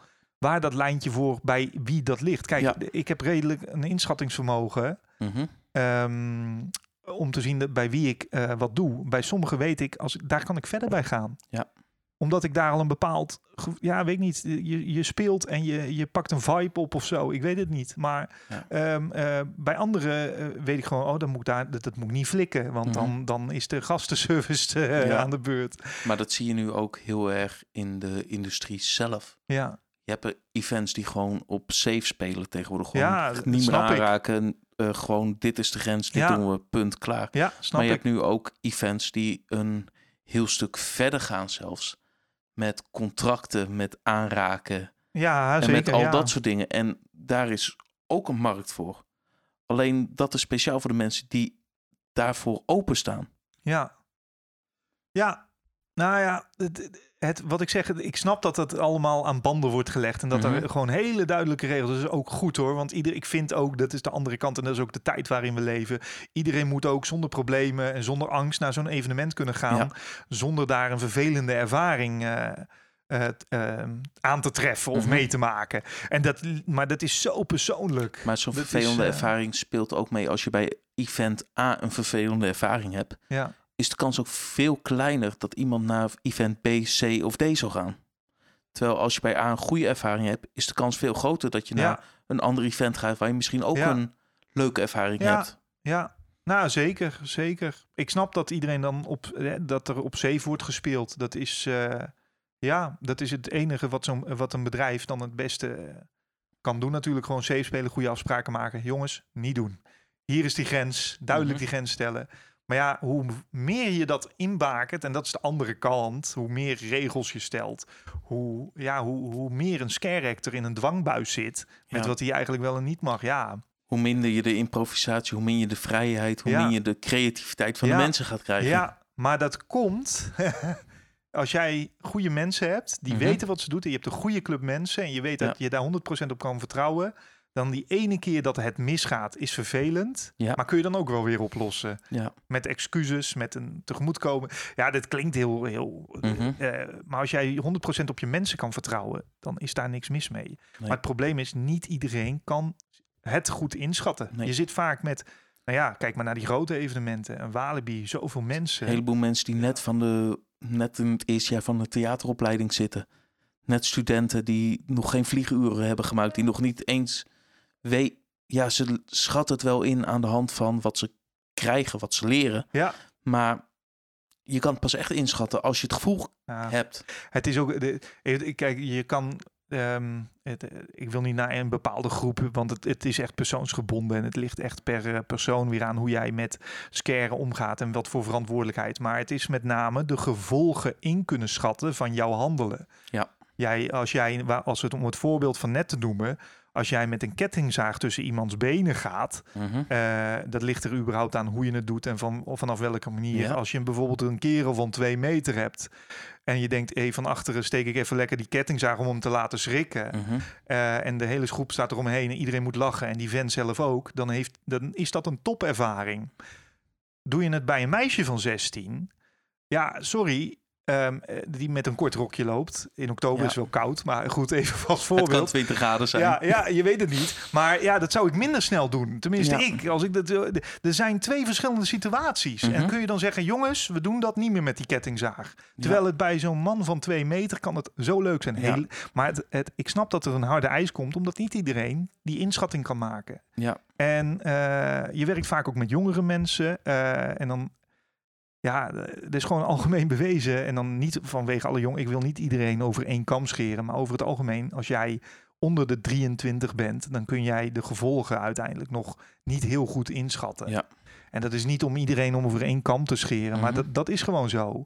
waar dat lijntje voor bij wie dat ligt. Kijk, Ja. ik heb redelijk een inschattingsvermogen Mhm. ehm, om te zien dat bij wie ik eh, wat doe. Bij sommigen weet ik, als, ik- daar kan ik verder bij gaan. Ja. Omdat ik daar al een bepaald, ja, weet ik niet, je, je speelt en je, je pakt een vibe op of zo. Ik weet het niet. Maar Ja. ehm, eh, bij anderen eh, weet ik gewoon, oh, dan moet ik daar, dat, dat moet niet flikken. Want Mhm. dan, dan is de gastenservice Ja. aan de beurt. Maar dat zie je nu ook heel erg in de industrie zelf. Ja, Je hebt events die gewoon op safe spelen tegenwoordig. Gewoon Ja, niet meer snap aanraken. eh, gewoon dit is de grens, dit Ja. doen we, punt, klaar. ja snap maar je ik. hebt nu ook events die een heel stuk verder gaan zelfs. Met contracten, met aanraken Ja, en zeker. met al ja. dat soort dingen. En daar is ook een markt voor. Alleen dat is speciaal voor de mensen die daarvoor openstaan. Ja. Ja, nou ja, het, het, wat ik zeg, ik snap dat het allemaal aan banden wordt gelegd. En dat Mhm. er gewoon hele duidelijke regels Dat is ook goed hoor. Want ieder, ik vind ook, dat is de andere kant en dat is ook de tijd waarin we leven. Iedereen moet ook zonder problemen en zonder angst naar zo'n evenement kunnen gaan. Ja. Zonder daar een vervelende ervaring eh, eh, eh, aan te treffen of Mhm. mee te maken. En dat, maar dat is zo persoonlijk. Maar zo'n Dat vervelende ervaring speelt ook mee als je bij event A een vervelende ervaring hebt. Ja, Is de kans ook veel kleiner dat iemand naar event B, C of D zal gaan. Terwijl als je bij A een goede ervaring hebt, is de kans veel groter dat je ja. naar een ander event gaat waar je misschien ook Ja. een leuke ervaring Ja. hebt. Ja, nou zeker, zeker. Ik snap dat iedereen dan op dat er op safe wordt gespeeld. Dat is eh, ja, dat is het enige wat zo'n wat een bedrijf dan het beste eh, kan doen. Natuurlijk gewoon safe spelen, goede afspraken maken. Jongens, niet doen. Hier is die grens, duidelijk Mhm. die grens stellen. Maar ja, hoe meer je dat inbakent, en dat is de andere kant, hoe meer regels je stelt, hoe, ja, hoe, hoe meer een scare actor in een dwangbuis zit, met Ja. wat hij eigenlijk wel en niet mag. Ja, Hoe minder je de improvisatie, hoe minder je de vrijheid, hoe Ja. minder je de creativiteit van Ja. de mensen gaat krijgen. Ja, maar dat komt als jij goede mensen hebt die Mhm. weten wat ze doen. En je hebt een goede club mensen en je weet dat je daar 100% op kan vertrouwen. Dan die ene keer dat het misgaat is vervelend. Ja. Maar kun je dan ook wel weer oplossen. Ja. Met excuses, met een tegemoetkomen. Ja, dit klinkt heel... heel Mhm. eh, maar als jij 100% op je mensen kan vertrouwen, dan is daar niks mis mee. Maar het probleem is, niet iedereen kan het goed inschatten. Nee. Je zit vaak met... Nou ja, kijk maar naar die grote evenementen. Een Walibi, zoveel mensen. Een heleboel mensen die net, van de, net in het eerste jaar van de theateropleiding zitten. Net studenten die nog geen vlieguren hebben gemaakt. Die nog niet eens weet. Ja, ze schatten het wel in aan de hand van wat ze krijgen, wat ze leren. Ja. Maar je kan het pas echt inschatten als je het gevoel Ja. hebt. Het is ook, de, ik- kijk, je kan, ehm, het, ik wil niet naar een bepaalde groep, want het, het is echt persoonsgebonden en het ligt echt per eh, persoon weer aan hoe jij met scaren omgaat en wat voor verantwoordelijkheid. Maar het is met name de gevolgen in kunnen schatten van jouw handelen. Ja. Jij, als jij, als het om het voorbeeld van net te noemen, als jij met een kettingzaag tussen iemands benen gaat, Mhm. eh, dat ligt er überhaupt aan hoe je het doet en van, of vanaf welke manier. Ja. Als je bijvoorbeeld een kerel van twee meter hebt en je denkt, hey, van achteren steek ik even lekker die kettingzaag om hem te laten schrikken. Mhm. eh, en de hele groep staat eromheen en iedereen moet lachen en die vent zelf ook. Dan, heeft, dan is dat een topervaring. Doe je het bij een meisje van 16? Ja, sorry. Ehm, eh, die met een kort rokje loopt. In oktober Ja. is het wel koud, maar goed, even als Het kan voorbeeld. 20 graden zijn. Ja, ja, je weet het niet. Maar ja, dat zou ik minder snel doen. Tenminste, Ja. ik. Als ik dat, eh, er zijn twee verschillende situaties. En Mhm. kun je dan zeggen, jongens, we doen dat niet meer met die kettingzaag. Terwijl het bij zo'n man van twee meter kan het zo leuk zijn. Heel, maar het, het, ik snap dat er een harde ijs komt, omdat niet iedereen die inschatting kan maken. Ja. En eh, je werkt vaak ook met jongere mensen. en dan, ja, het is gewoon algemeen bewezen. En dan niet vanwege alle jong. Ik wil niet iedereen over één kam scheren. Maar over het algemeen, als jij onder de 23 bent, dan kun jij de gevolgen uiteindelijk nog niet heel goed inschatten. Ja. En dat is niet om iedereen om over één kam te scheren, maar Mhm. dat, dat is gewoon zo.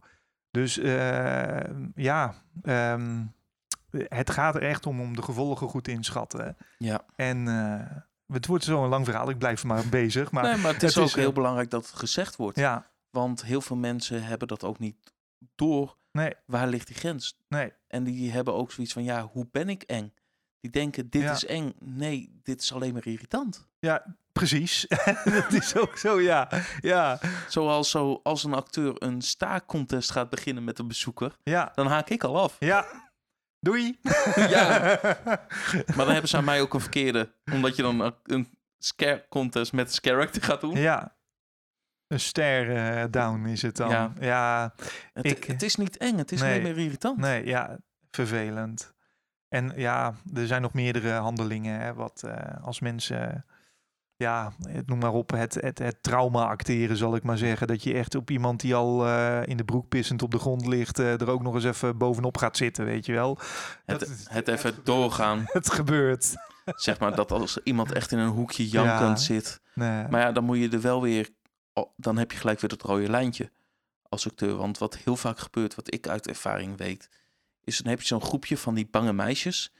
Dus eh, ja, ehm, het gaat er echt om om de gevolgen goed te inschatten. Ja. En eh, het wordt zo'n lang verhaal. Ik blijf maar bezig. Maar nee, maar het is ook is, heel eh, belangrijk dat het gezegd wordt. ja, Want heel veel mensen hebben dat ook niet door. nee, Waar ligt die grens? nee. En die hebben ook zoiets van, ja, hoe ben ik eng? Die denken, dit Ja. is eng. Nee, dit is alleen maar irritant. Ja, precies. dat is ook zo, ja. Ja, Zoals zo, als een acteur een staakcontest gaat beginnen met een bezoeker, ja, dan haak ik al af. ja. Doei. Ja. Maar dan hebben ze aan mij ook een verkeerde. Omdat je dan een- scare contest met een character gaat doen. Ja. Een ster eh, down is het dan. Ja. Ja, Het, Ik- het is niet eng, het is Nee. alleen maar irritant. nee, ja, vervelend. En ja, er zijn nog meerdere handelingen. Hè, wat eh, als mensen, ja, het- noem maar op, het, het, het trauma acteren, zal ik maar zeggen. Dat je echt op iemand die al eh, in de broek pissend op de grond ligt, er ook nog eens even bovenop gaat zitten, weet je wel. Het, Dat het even doorgaan. Het gebeurt. Zeg maar dat als iemand echt in een hoekje jankend Ja. zit. Nee. Maar ja, dan moet je er wel weer... oh, dan heb je gelijk weer het rode lijntje als acteur. Want wat heel vaak gebeurt, wat ik uit ervaring weet... is dan heb je zo'n groepje van die bange meisjes...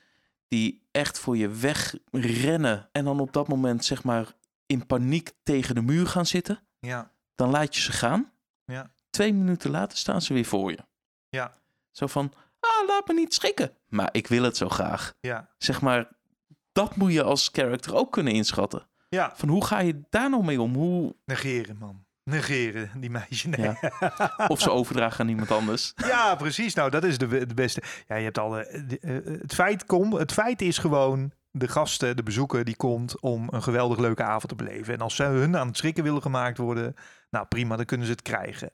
die echt voor je wegrennen... en dan op dat moment zeg maar in paniek tegen de muur gaan zitten. ja, Dan laat je ze gaan. Ja. Twee minuten later staan ze weer voor je. Ja. Zo van, ah, laat me niet schrikken. Maar ik wil het zo graag. ja, Zeg maar, dat moet je als character ook kunnen inschatten. Ja. Van hoe ga je daar nou mee om? Hoe, Negeren, man. Negeren, die meisje. Nee. of ze overdragen aan iemand anders. Ja, precies. Nou, dat is de, de beste. Ja, je hebt al. de- de- eh, het, feit kom, het feit is gewoon. De gasten, de bezoeker, die komt om een geweldig leuke avond te beleven. En als ze hun aan het schrikken willen gemaakt worden, nou prima, dan kunnen ze het krijgen.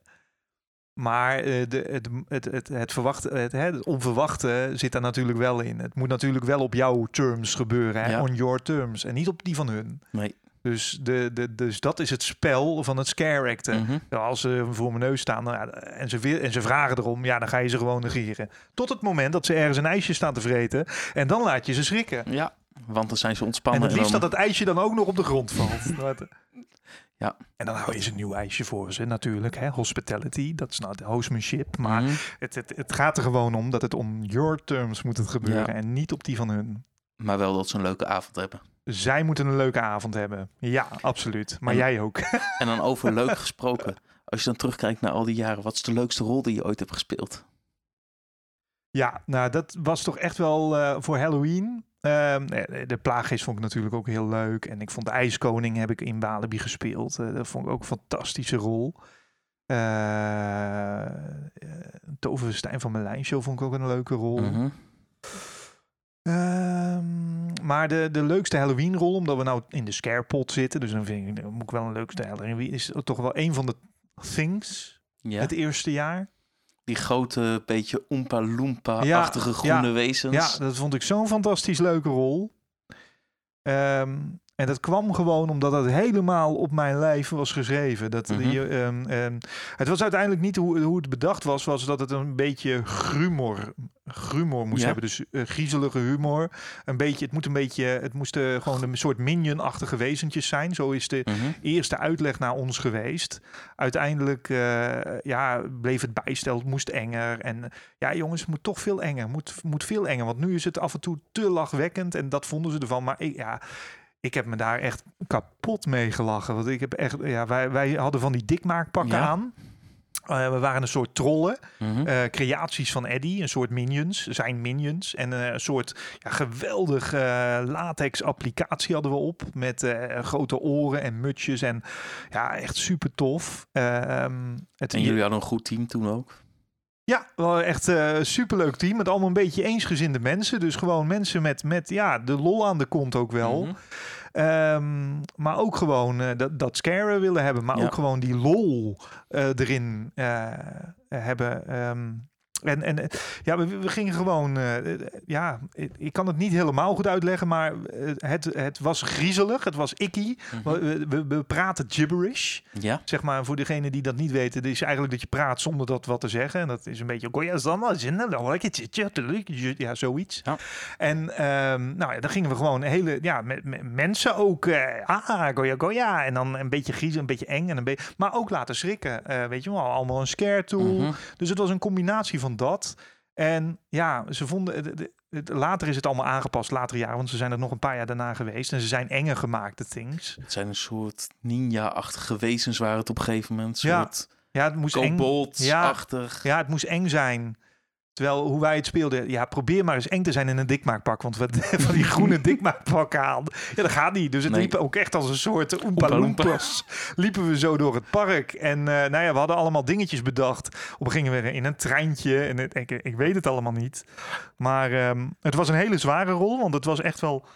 Maar eh, de, het, het, het, het, verwachte, het, hè, het onverwachte zit daar natuurlijk wel in. Het moet natuurlijk wel op jouw terms gebeuren, hè? Ja. on your terms. En niet op die van hun. Nee. Dus, de, de, dus dat is het spel van het scare acten. Mhm. Als ze voor mijn neus staan nou en, ze en ze vragen erom, ja, dan ga je ze gewoon negeren. Tot het moment dat ze ergens een ijsje staan te vreten. En dan laat je ze schrikken. Ja, want dan zijn ze En ontspannen. het liefst dan- dat het ijsje dan ook nog op de grond valt. Ja. En dan hou je ze een nieuw ijsje voor ze natuurlijk. Hè? Hospitality, dat is nou de hostmanship. Maar Mhm. het, het, het gaat er gewoon om dat het on your terms moet het gebeuren. Ja. En niet op die van hun. Maar wel dat ze een leuke avond hebben. Zij moeten een leuke avond hebben. Ja, absoluut. Maar En- jij ook. En dan over leuk gesproken. Als je dan terugkijkt naar al die jaren, wat is de leukste rol die je ooit hebt gespeeld? Ja, nou dat was toch echt wel eh, voor Halloween. Ehm, eh, de plaaggeest vond ik natuurlijk ook heel leuk. En ik vond de IJskoning heb ik in Walibi gespeeld. Eh, dat vond ik ook een fantastische rol. Eh eh, Toverstijn van Merlijn show vond ik ook een leuke rol. Mhm. Ehm, maar de, de leukste Halloween rol, omdat we nou in de scarepot zitten. Dus dan vind ik, dan moet ik wel een leukste Halloween. Is toch wel een van de things Ja, het eerste jaar. Die grote, beetje Oompa Loompa-achtige Ja, groene ja, wezens. Ja, dat vond ik zo'n fantastisch leuke rol. Ehm, en dat kwam gewoon omdat het helemaal op mijn lijf was geschreven. Dat Mhm. die, ehm, ehm, het was uiteindelijk niet hoe, hoe het bedacht was, was dat het een beetje grumor, grumor moest Ja. hebben. Dus eh, griezelige humor. Een beetje, het moet een beetje, het moesten gewoon een soort minion-achtige wezentjes zijn. Zo is de Mhm. eerste uitleg naar ons geweest. Uiteindelijk eh, ja, bleef het bijstel, het moest enger. En ja, jongens, het moet toch veel enger. Moet, moet veel enger. Want nu is het af en toe te lachwekkend. En dat vonden ze ervan. Maar ik, ja, ik heb me daar echt kapot mee gelachen. Want ik heb echt, ja, wij, wij hadden van die dikmaakpakken Ja. aan. Eh, we waren een soort trollen. Mhm. Eh, creaties van Eddie, een soort minions, zijn minions. En eh, een soort ja, geweldig eh, latex applicatie hadden we op. Met grote oren en mutjes. En ja, echt super tof. Ehm, het, En jullie hadden een goed team toen ook. Ja, wel echt eh superleuk team. Met allemaal een beetje eensgezinde mensen. Dus gewoon mensen met, met ja, de lol aan de kont ook wel. Mhm. Ehm, maar ook gewoon eh, dat, dat scare willen hebben. Maar Ja. ook gewoon die lol eh, erin hebben. Ehm, en, en eh, ja, we, we gingen gewoon. eh, eh, ja, ik, kan het niet helemaal goed uitleggen. Maar het, het was griezelig. Het was icky. Mhm. We, we, we praten gibberish. Ja, Zeg maar, voor degene die dat niet weten, is eigenlijk dat je praat zonder dat wat te zeggen. En dat is een beetje, ja, zoiets. Ja. En ehm, nou ja, dan gingen we gewoon hele, ja, met, met mensen ook, eh, ah, goja, goja. En dan een beetje griezen, een beetje eng, en een beetje, maar ook laten schrikken. weet je wel, allemaal een scare tool. Mhm. Dus het was een combinatie van dat. En ja, ze vonden. de- later is het allemaal aangepast, later jaren, want ze zijn er nog een paar jaar daarna geweest. En ze zijn enger gemaakt, de things. Het zijn een soort ninja-achtige wezens waren het op een gegeven moment. Een Ja, soort Ja, het moest eng. kobolds-achtig. Ja, het moest eng zijn. Terwijl hoe wij het speelden, ja, probeer maar eens eng te zijn in een dikmaakpak. Want we van die groene dikmaakpakken aan. Ja, dat gaat niet. Dus het Nee. liep ook echt als een soort Oompa. Liepen we zo door het park. En eh, nou ja, we hadden allemaal dingetjes bedacht. Op gingen we in een treintje. En het, ik, ik weet het allemaal niet. Maar ehm, het was een hele zware rol. Want het was echt wel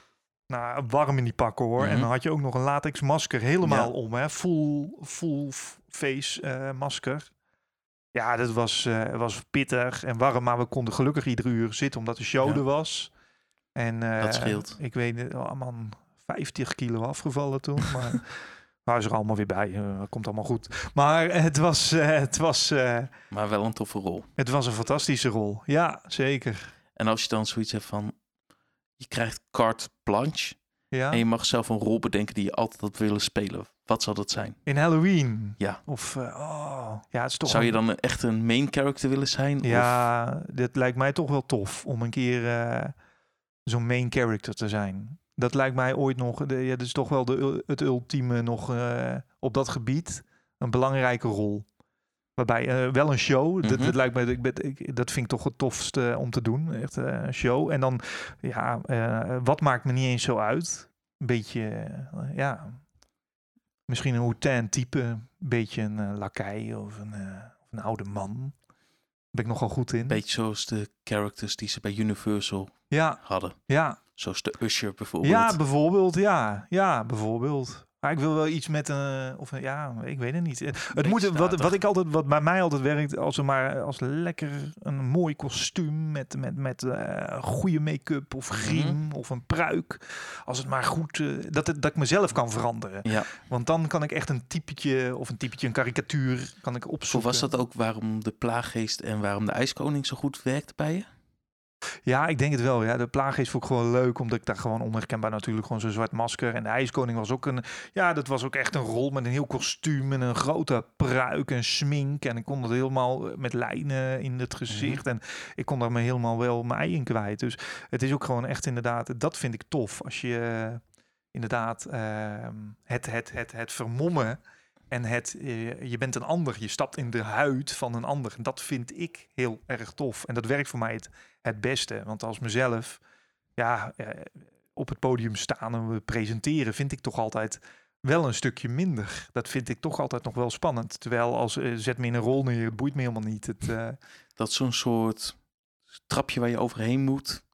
nou, warm in die pakken hoor. En Mhm. dan had je ook nog een latex masker helemaal Ja. om. Hè? Full, full face eh, masker. Ja, dat was, eh, was pittig en warm, maar we konden gelukkig iedere uur zitten omdat de show Ja. er was. En eh, Dat scheelt. Ik weet oh man, 50 kilo afgevallen toen, maar waren ze er allemaal weer bij. eh, komt allemaal goed. Maar het was, het, was, Maar wel een toffe rol. het was een fantastische rol. Ja, zeker. En als je dan zoiets hebt van... Je krijgt carte blanche. Ja. En je mag zelf een rol bedenken die je altijd had willen spelen. Wat zal dat zijn? In Halloween. Ja. Of, eh, oh, ja, het is toch Zou je dan echt een main character willen zijn? Of- Ja, dit lijkt mij toch wel tof om een keer eh, zo'n main character te zijn. Dat lijkt mij ooit nog, de, ja, dat is toch wel de, het ultieme nog eh, op dat gebied. Een belangrijke rol. Waarbij wel een show, dat, Mhm. dat lijkt mij, ik ben, ik, dat vind ik toch het tofste om te doen. Echt een show. En dan, ja, wat maakt me niet eens zo uit? Een beetje, ja, misschien een Wu-Tang type. Een beetje een eh, lakai of een, eh, of een oude man. Daar ben ik nogal goed in. Beetje zoals de characters die ze bij Universal Ja, hadden. ja. Zoals de Usher bijvoorbeeld. Ja, bijvoorbeeld. Ja, ja, bijvoorbeeld. Maar ik wil wel iets met een, of een, ja, ik weet het niet. Het Beetje moet, wat, statig. wat ik altijd, wat bij mij altijd werkt, als er maar als lekker een mooi kostuum met, met, met eh, goede make-up of griem of een pruik. Als het maar goed, eh, dat, het, dat ik mezelf kan veranderen. Ja, Want dan kan ik echt een typetje of een typetje, een karikatuur, kan ik zo opzoeken. was dat ook waarom de plaaggeest en waarom de ijskoning zo goed werkte bij je? Ja, ik denk het wel. Ja, de plaaggeest vond ik gewoon leuk, omdat ik daar gewoon onherkenbaar natuurlijk gewoon zo'n zwart masker. En de ijskoning was ook een, ja, dat was ook echt een rol met een heel kostuum en een grote pruik en smink. En ik kon dat helemaal eh, met lijnen in het gezicht. En ik kon daar me helemaal wel mijn ei in kwijt. Dus het is ook gewoon echt inderdaad, dat vind ik tof. Als je eh, inderdaad ehm, het, het, het, het vermommen en het, eh, je bent een ander. Je stapt in de huid van een ander. En dat vind ik heel erg tof. En dat werkt voor mij het, het beste. Want als mezelf ja, eh, op het podium staan en we presenteren, vind ik toch altijd wel een stukje minder. Dat vind ik toch altijd nog wel spannend. Terwijl als eh, zet me in een rol neer, het boeit me helemaal niet. Het, eh, Dat is zo'n soort trapje waar je overheen moet.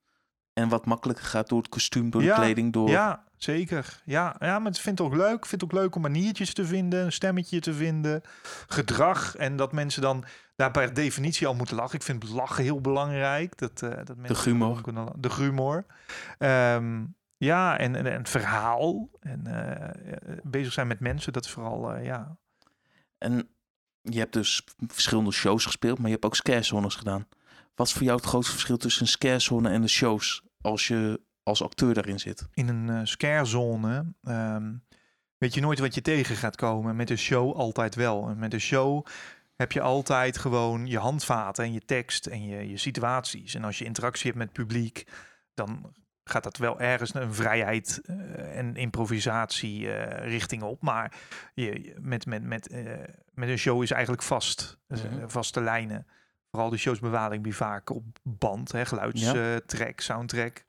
En wat makkelijker gaat door het kostuum, door Ja, de kleding, door... Ja, zeker. Ja, ja, maar het vind ik ook leuk. Ik vind het ook leuk om maniertjes te vinden, een stemmetje te vinden, gedrag. En dat mensen dan daar per definitie al moeten lachen. Ik vind lachen heel belangrijk. Dat, eh dat mensen humor. kunnen la- De humor. Ehm, ja, en, en, en het verhaal. En eh, eh, bezig zijn met mensen, dat is vooral, ja. En je hebt dus verschillende shows gespeeld, maar je hebt ook scarezones gedaan. Wat is voor jou het grootste verschil tussen een scarezone en de shows als je als acteur daarin zit? in een eh scarezone ehm, weet je nooit wat je tegen gaat komen. Met een show altijd wel. En met een show heb je altijd gewoon je handvaten en je tekst en je, je situaties. En als je interactie hebt met het publiek, dan gaat dat wel ergens een vrijheid eh, en improvisatie eh, richting op. Maar je, met, met, met, met een show is eigenlijk vast. Mhm. vaste lijnen. Vooral de shows bewaring die vaak op band, hè, geluidstrack, soundtrack.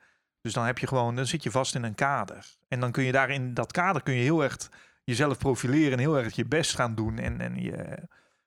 Dus dan heb je gewoon, dan zit je vast in een kader. En dan kun je daar in dat kader kun je heel erg jezelf profileren en heel erg je best gaan doen. En, en je,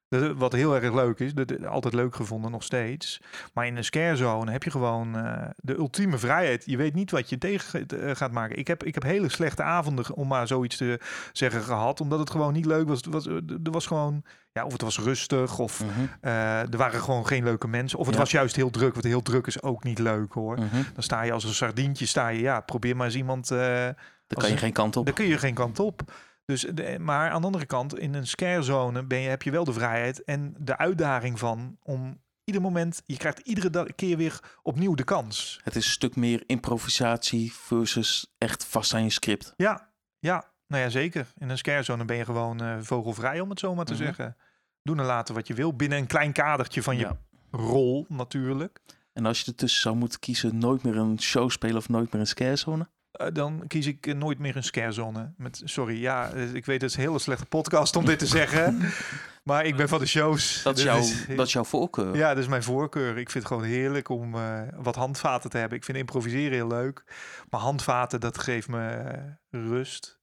dat- wat heel erg leuk is, dat, altijd leuk gevonden nog steeds. Maar in een scarezone heb je gewoon eh, de ultieme vrijheid. Je weet niet wat je tegen eh, gaat maken. Ik heb, ik heb hele slechte avonden, om maar zoiets te zeggen, gehad. Omdat het gewoon niet leuk was. Was, er was gewoon, ja, of het was rustig of Mhm, eh, er waren gewoon geen leuke mensen. Of het Ja. was juist heel druk, want heel druk is ook niet leuk hoor. mhm. Dan sta je als een sardientje, sta je, ja, probeer maar eens iemand, eh, Dan kan je een- geen kant op. daar kun je geen kant op. Dus, de, maar aan de andere kant, in een scarezone ben je, heb je wel de vrijheid en de uitdaging van om ieder moment, je krijgt iedere keer weer opnieuw de kans. Het is een stuk meer improvisatie versus echt vast aan je script. Ja, ja, nou ja, zeker. In een scarezone ben je gewoon eh, vogelvrij, om het zo maar te Mhm. zeggen. Doen en laten wat je wil, binnen een klein kadertje van je rol natuurlijk. En als je ertussen zou moeten kiezen, nooit meer een show spelen of nooit meer een scarezone? Eh, dan kies ik eh, nooit meer een scarezone. Met, sorry, ja, eh, ik weet het is een hele slechte podcast om dit te zeggen. maar ik ben van de shows. Dat is, Dit jouw, dat is jouw voorkeur. Ja, dat is mijn voorkeur. Ik vind het gewoon heerlijk om eh, wat handvaten te hebben. Ik vind improviseren heel leuk. Maar handvaten, dat geeft me rust.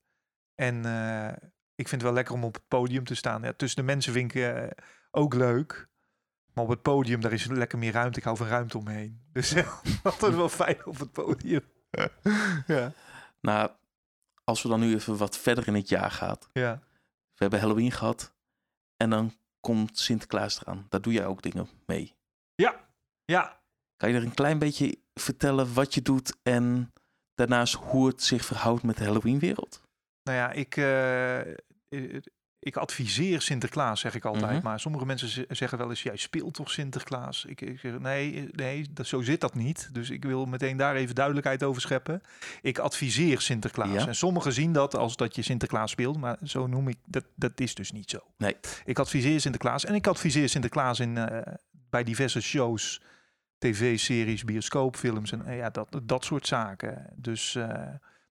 En eh, ik vind het wel lekker om op het podium te staan. Ja, tussen de mensen vind ik ook leuk. Maar op het podium, daar is lekker meer ruimte. Ik hou van ruimte omheen. Dus altijd wel fijn op het podium. ja, Nou, als we dan nu even wat verder in het jaar gaan. ja. We hebben Halloween gehad. En dan komt Sinterklaas eraan. Daar doe jij ook dingen mee. Ja, Kan je er een klein beetje vertellen wat je doet en daarnaast hoe het zich verhoudt met de Halloween-wereld? Nou ja, ik, eh, ik adviseer Sinterklaas, zeg ik altijd. Mhm. Maar sommige mensen ze- zeggen wel eens, jij speelt toch Sinterklaas? Ik, ik zeg, nee, nee dat, zo zit dat niet. Dus ik wil meteen daar even duidelijkheid over scheppen. Ik adviseer Sinterklaas. Ja. En sommigen zien dat als dat je Sinterklaas speelt. Maar zo noem ik, dat, dat is dus niet zo. Nee. Ik adviseer Sinterklaas. En ik adviseer Sinterklaas in, eh, bij diverse shows, tv-series, bioscoopfilms en eh, ja, dat, dat soort zaken. Dus... eh,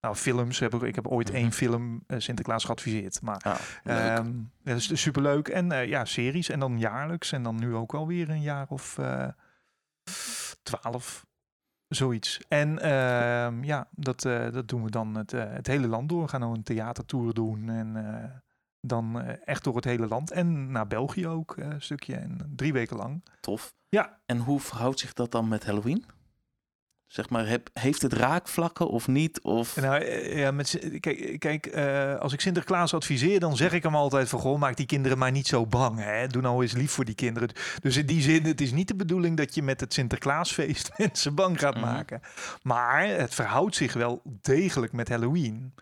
nou, films heb ik. Ik heb ooit Mhm. één film eh, Sinterklaas geadviseerd. Maar Ah, ehm, ja, dat is dus superleuk. En eh, ja, series. En dan jaarlijks. En dan nu ook alweer een jaar of eh, twaalf. Zoiets. En ehm, ja, dat, dat doen we dan het, het hele land door. We gaan nou een theatertour doen. En dan echt door het hele land. En naar België ook een stukje. En drie weken lang. tof. Ja. En hoe verhoudt zich dat dan met Halloween? Zeg maar, heb, heeft het raakvlakken of niet? Of... Nou, eh, ja, met, kijk, kijk eh, als ik Sinterklaas adviseer, dan zeg ik hem altijd van... Goh, maak die kinderen maar niet zo bang. Hè? Doe nou eens lief voor die kinderen. Dus in die zin, het is niet de bedoeling dat je met het Sinterklaasfeest mensen bang gaat Mhm. maken. Maar het verhoudt zich wel degelijk met Halloween.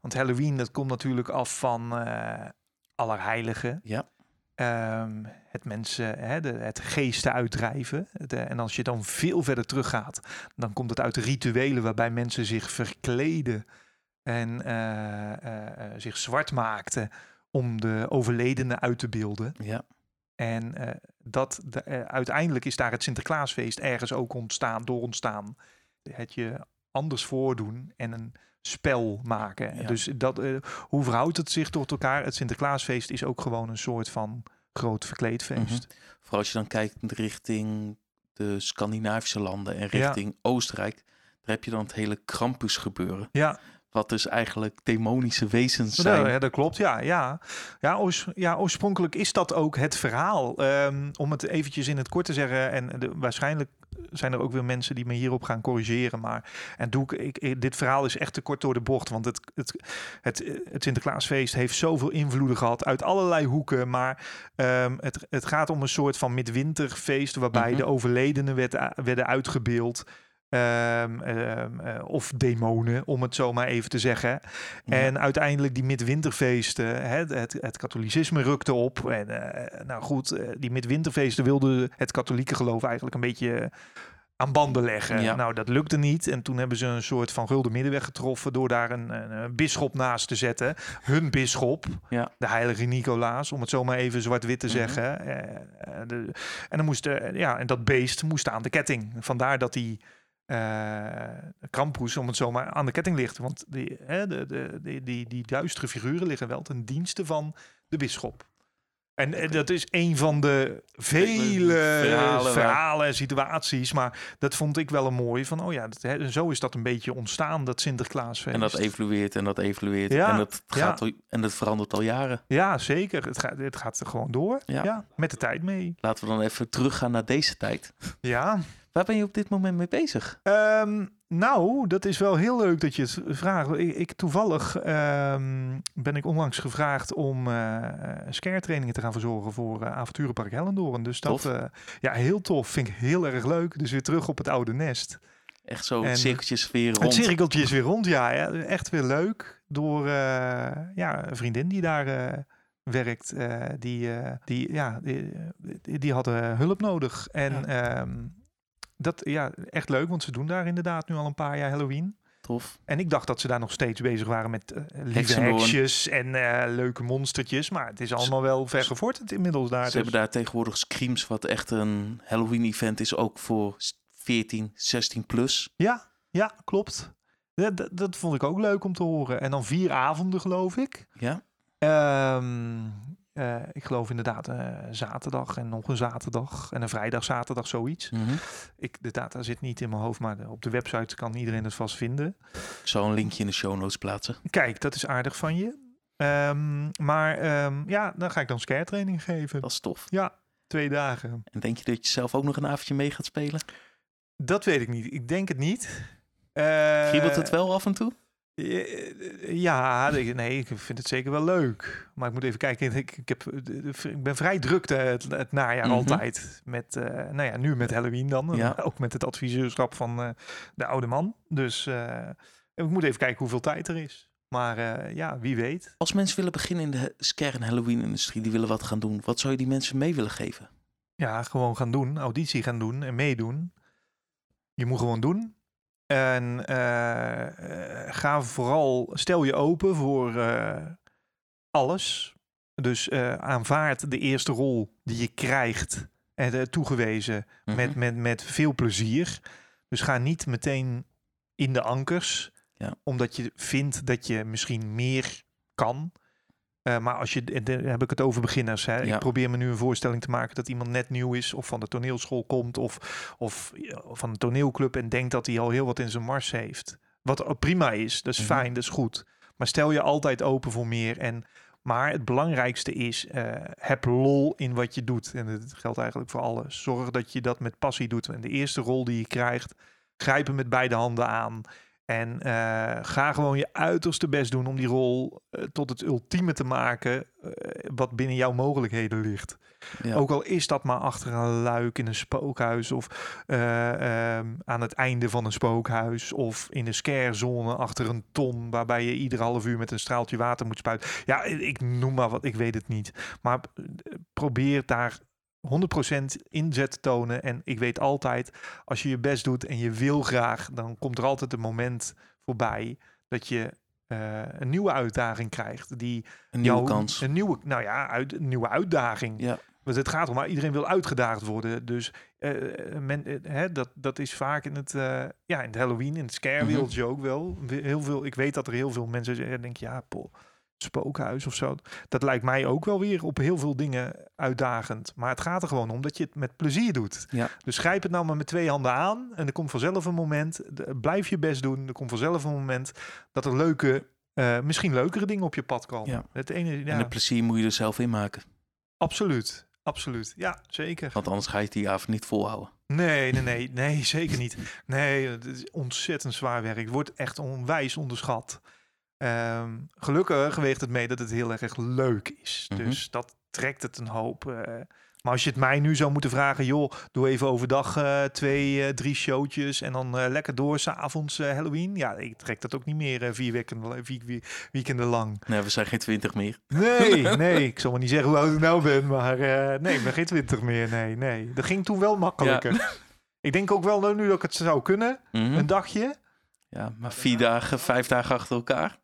Want Halloween, dat komt natuurlijk af van eh Allerheiligen. Ja. Ehm, het mensen, hè, de, het geesten uitdrijven. De, en als je dan veel verder teruggaat, dan komt het uit rituelen waarbij mensen zich verkleden en eh, eh, eh, zich zwart maakten om de overledene uit te beelden. Ja, En dat, de, uiteindelijk is daar het Sinterklaasfeest ergens ook ontstaan, door ontstaan. Het je anders voordoen en een spel maken. Ja. Dus dat, eh, hoe verhoudt het zich tot elkaar? Het Sinterklaasfeest is ook gewoon een soort van groot verkleedfeest. vooral als je dan kijkt richting de Scandinavische landen en Ja. richting Oostenrijk. Daar heb je dan het hele Krampus gebeuren. Ja, Wat dus eigenlijk demonische wezens Nou, zijn. ja, dat klopt, ja. Ja, ja, oors- ja oorspronkelijk is dat ook het verhaal. Ehm, om het eventjes in het kort te zeggen, en de, waarschijnlijk zijn er ook weer mensen die me hierop gaan corrigeren. Maar en doe ik, dit verhaal is echt te kort door de bocht. Want het, het, het, het Sinterklaasfeest heeft zoveel invloeden gehad uit allerlei hoeken. Maar ehm, het, het gaat om een soort van midwinterfeest waarbij Mhm. de overledenen werd, werden uitgebeeld. Ehm, ehm, eh, of demonen, om het zo maar even te zeggen. Ja. En uiteindelijk die midwinterfeesten, hè, het, het katholicisme rukte op. En eh, nou goed, eh, die midwinterfeesten wilde het katholieke geloof eigenlijk een beetje aan banden leggen. Ja. Nou, dat lukte niet. En toen hebben ze een soort van gulden middenweg getroffen door daar een, een, een bisschop naast te zetten. Hun bisschop, Ja. de heilige Nicolaas, om het zo maar even zwart-wit te Mhm. zeggen. zeggen. De, en, dan moest, ja, en dat beest moest aan de ketting. Vandaar dat die Krampus, om het zo maar, aan de ketting ligt. Want die, hè, de, de, die, die, die duistere figuren liggen wel ten dienste van de bisschop. En, en dat is een van de vele Verhalen en situaties. Maar dat vond ik wel een mooi. Van, oh ja, dat, hè, zo is dat een beetje ontstaan, dat Sinterklaasfeest. En dat evolueert en dat evolueert. Ja, En, dat ja. gaat al, en dat verandert al jaren. Ja, zeker. Het gaat, het gaat er gewoon door. Ja. Ja. met de tijd mee. Laten we dan even teruggaan naar deze tijd. Ja. Waar ben je op dit moment mee bezig? Ehm, nou, dat is wel heel leuk dat je het vraagt. Ik, ik toevallig ehm, ben ik onlangs gevraagd om eh scare trainingen te gaan verzorgen voor eh, Avonturenpark Hellendoorn. Dus dat, eh, ja, heel tof. Vind ik heel erg leuk. Dus weer terug op het oude nest. Echt zo En- cirkeltjes weer Het rond. cirkeltje is weer rond, ja. ja. Echt weer leuk. Door eh, ja, een vriendin die daar eh, werkt. eh, die, eh, die, ja, die, die, hadden hulp nodig. En ehm, dat, ja, echt leuk. Want ze doen daar inderdaad nu al een paar jaar Halloween. Tof. En ik dacht dat ze daar nog steeds bezig waren met eh lieve heksjes en eh, leuke monstertjes. Maar het is allemaal wel ver gevorderd inmiddels daar. Ze dus- hebben daar tegenwoordig Screams, wat echt een Halloween-event is, ook voor s- 14, 16 plus. Ja, ja, klopt. Dat, vond ik ook leuk om te horen. En dan vier avonden, geloof ik. Ja. Ehm, eh, ik geloof inderdaad eh, zaterdag en nog een zaterdag en een vrijdag, zaterdag, zoiets. Mhm. Ik, de data zit niet in mijn hoofd, maar op de website kan iedereen het vast vinden. Ik zal een linkje in de show notes plaatsen. Kijk, dat is aardig van je. Ehm, maar ehm, ja, dan ga ik dan scare training geven. Dat is tof. Ja, twee dagen. En denk je dat je zelf ook nog een avondje mee gaat spelen? Dat weet ik niet. Ik denk het niet. Eh, Kriebelt het wel af en toe? Eh, Ja, ik- nee, ik vind het zeker wel leuk. Maar ik moet even kijken. Ik, ik, heb, ik ben vrij druk het, het najaar Mhm. altijd. Met, eh, nou ja, nu met Halloween dan. Ja. Ook met het adviseurschap van eh, de oude man. Dus eh, ik moet even kijken hoeveel tijd er is. Maar eh, ja, wie weet. Als mensen willen beginnen in de scare- en Halloween-industrie, die willen wat gaan doen. Wat zou je die mensen mee willen geven? Ja, gewoon gaan doen. Auditie gaan doen en meedoen. Je moet gewoon doen. En eh, eh, ga vooral, stel je open voor eh, alles. Dus aanvaard de eerste rol die je krijgt en toegewezen met, Mhm. met, met veel plezier. Dus ga niet meteen in de ankers, Ja. omdat je vindt dat je misschien meer kan. Eh, maar als je, heb ik het over beginners. Hè? Ja. Ik probeer me nu een voorstelling te maken dat iemand net nieuw is, of van de toneelschool komt, of, of van een toneelclub en denkt dat hij al heel wat in zijn mars heeft. Wat prima is, dat is Mhm. fijn, dat is goed. Maar stel je altijd open voor meer. En, maar het belangrijkste is, eh, heb lol in wat je doet. En dat geldt eigenlijk voor alles. Zorg dat je dat met passie doet. En de eerste rol die je krijgt, grijp hem met beide handen aan. En eh, ga gewoon je uiterste best doen om die rol eh, tot het ultieme te maken eh, wat binnen jouw mogelijkheden ligt. Ja. Ook al is dat maar achter een luik in een spookhuis of eh, ehm, aan het einde van een spookhuis of in een scarezone achter een ton waarbij je ieder half uur met een straaltje water moet spuiten. Ja, ik noem maar wat, ik weet het niet. Maar probeer daar 100% inzet tonen. En ik weet altijd, als je je best doet en je wil graag, dan komt er altijd een moment voorbij dat je eh, een nieuwe uitdaging krijgt. Die Een nieuwe jou- kans. Een nieuwe, nou ja, uit, een nieuwe uitdaging. Ja. Want het gaat om, maar iedereen wil uitgedaagd worden. Dus eh, men, eh, hè, dat, dat is vaak in het, ja, in het Halloween, in het scare Mhm. ook wel. Heel veel, ik weet dat er heel veel mensen zeggen, denk ja, poh, spookhuis of zo. Dat lijkt mij ook wel weer op heel veel dingen uitdagend. Maar het gaat er gewoon om dat je het met plezier doet. Ja. Dus grijp het nou maar met twee handen aan. En er komt vanzelf een moment, blijf je best doen. Er komt vanzelf een moment dat er leuke, eh, misschien leukere dingen op je pad komen. Ja. Het ene, ja, En het plezier moet je er zelf in maken. absoluut. Absoluut. Ja, zeker. Want anders ga je het die avond niet volhouden. Nee, nee, nee, nee, zeker niet. Nee, het is ontzettend zwaar werk. Het wordt echt onwijs onderschat. Ehm, gelukkig weegt het mee dat het heel erg leuk is. Mhm. Dus dat trekt het een hoop. eh. maar als je het mij nu zou moeten vragen, joh, doe even overdag eh, twee, eh, drie showtjes en dan lekker door s'avonds Halloween. Ja, ik trek dat ook niet meer vier, weken, vier, vier weekenden lang. Nee, we zijn geen twintig meer. Nee, nee, ik zal maar niet zeggen hoe oud ik nou ben, maar nee, ik ben geen twintig meer. Nee, nee. Dat ging toen wel makkelijker. Ik denk ook wel nou, nu dat ik het zou kunnen, Mhm. een dagje. Ja, maar vier dagen, vijf dagen achter elkaar.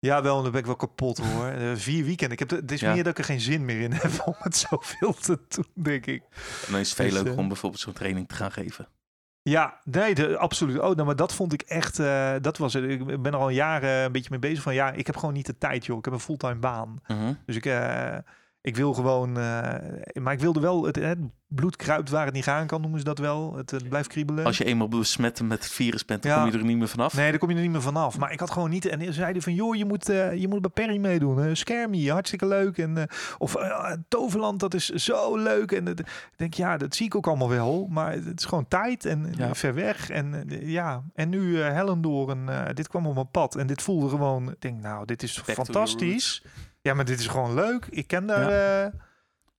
Ja, wel, dan ben ik wel kapot hoor. Eh, vier weekenden. Ik heb de, het is Ja. meer dat ik er geen zin meer in heb om het zoveel te doen, denk ik. En dan is het veel Dus, leuker eh, om bijvoorbeeld zo'n training te gaan geven. Ja, nee, de, absoluut. Oh, nou, maar dat vond ik echt, eh, dat was het. Ik ben er al jaren een beetje mee bezig van, ja, ik heb gewoon niet de tijd, joh. Ik heb een fulltime baan. Mhm. Dus ik, eh, ik wil gewoon, eh, maar ik wilde wel, het, het bloed kruipt waar het niet gaan kan, noemen ze dat wel. Het, blijft kriebelen. Als je eenmaal besmet met het virus bent, dan Ja. kom je er niet meer vanaf. Nee, daar kom je er niet meer vanaf. Maar ik had gewoon niet. En ze zeiden van, joh, je moet, eh, je moet bij Perry meedoen. Uh, hartstikke leuk. En, eh, of Toverland, dat is zo leuk. En ik denk, ja, dat zie ik ook allemaal wel. Maar het is gewoon tijd en Ja. ver weg. En ja, en nu Hellendoor. En eh, dit kwam op mijn pad. En dit voelde gewoon, ik denk, nou, dit is fantastisch. Ja, maar dit is gewoon leuk. Ik ken daar... eh,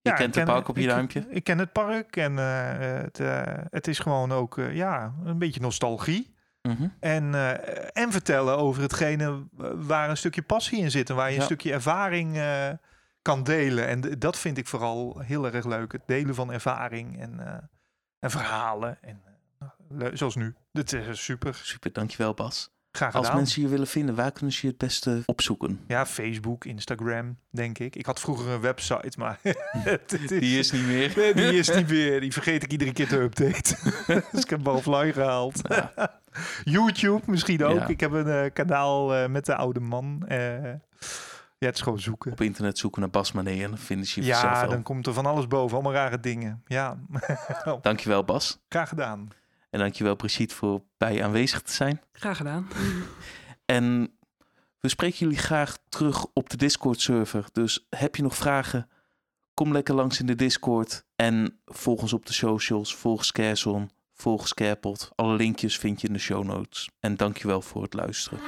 Je ja, kent ik het park op je ik- duimpje. Ik, ken het park en eh, het, eh, het is gewoon ook eh, ja, een beetje nostalgie. Mhm. En, eh, en vertellen over hetgene eh, waar een stukje passie in zit en waar je Ja. een stukje ervaring eh, kan delen. En dat vind ik vooral heel erg leuk. Het delen van ervaring en, eh, en verhalen. En, eh, le- zoals nu. Dit is super. Super, dankjewel Bas. Graag Als mensen je willen vinden, waar kunnen ze je het beste opzoeken? Ja, Facebook, Instagram, denk ik. Ik had vroeger een website, maar Die is niet meer. Nee, die is niet meer. Die vergeet ik iedere keer te updaten. dus ik heb hem offline gehaald. YouTube misschien ook. Ja. Ik heb een eh, kanaal eh, met de oude man. Eh, ja, het is gewoon zoeken. Op internet zoeken naar Bas Mané en dan vinden ze je Ja, wel. dan komt er van alles boven. Allemaal rare dingen. Ja, Dankjewel Bas. graag gedaan. En dankjewel Brigitte voor bij aanwezig te zijn. Graag gedaan. En we spreken jullie graag terug op de Discord server. Dus heb je nog vragen? Kom lekker langs in de Discord. En volg ons op de socials. Volg Scarezone. Volg Scarepot. Alle linkjes vind je in de show notes. En dankjewel voor het luisteren.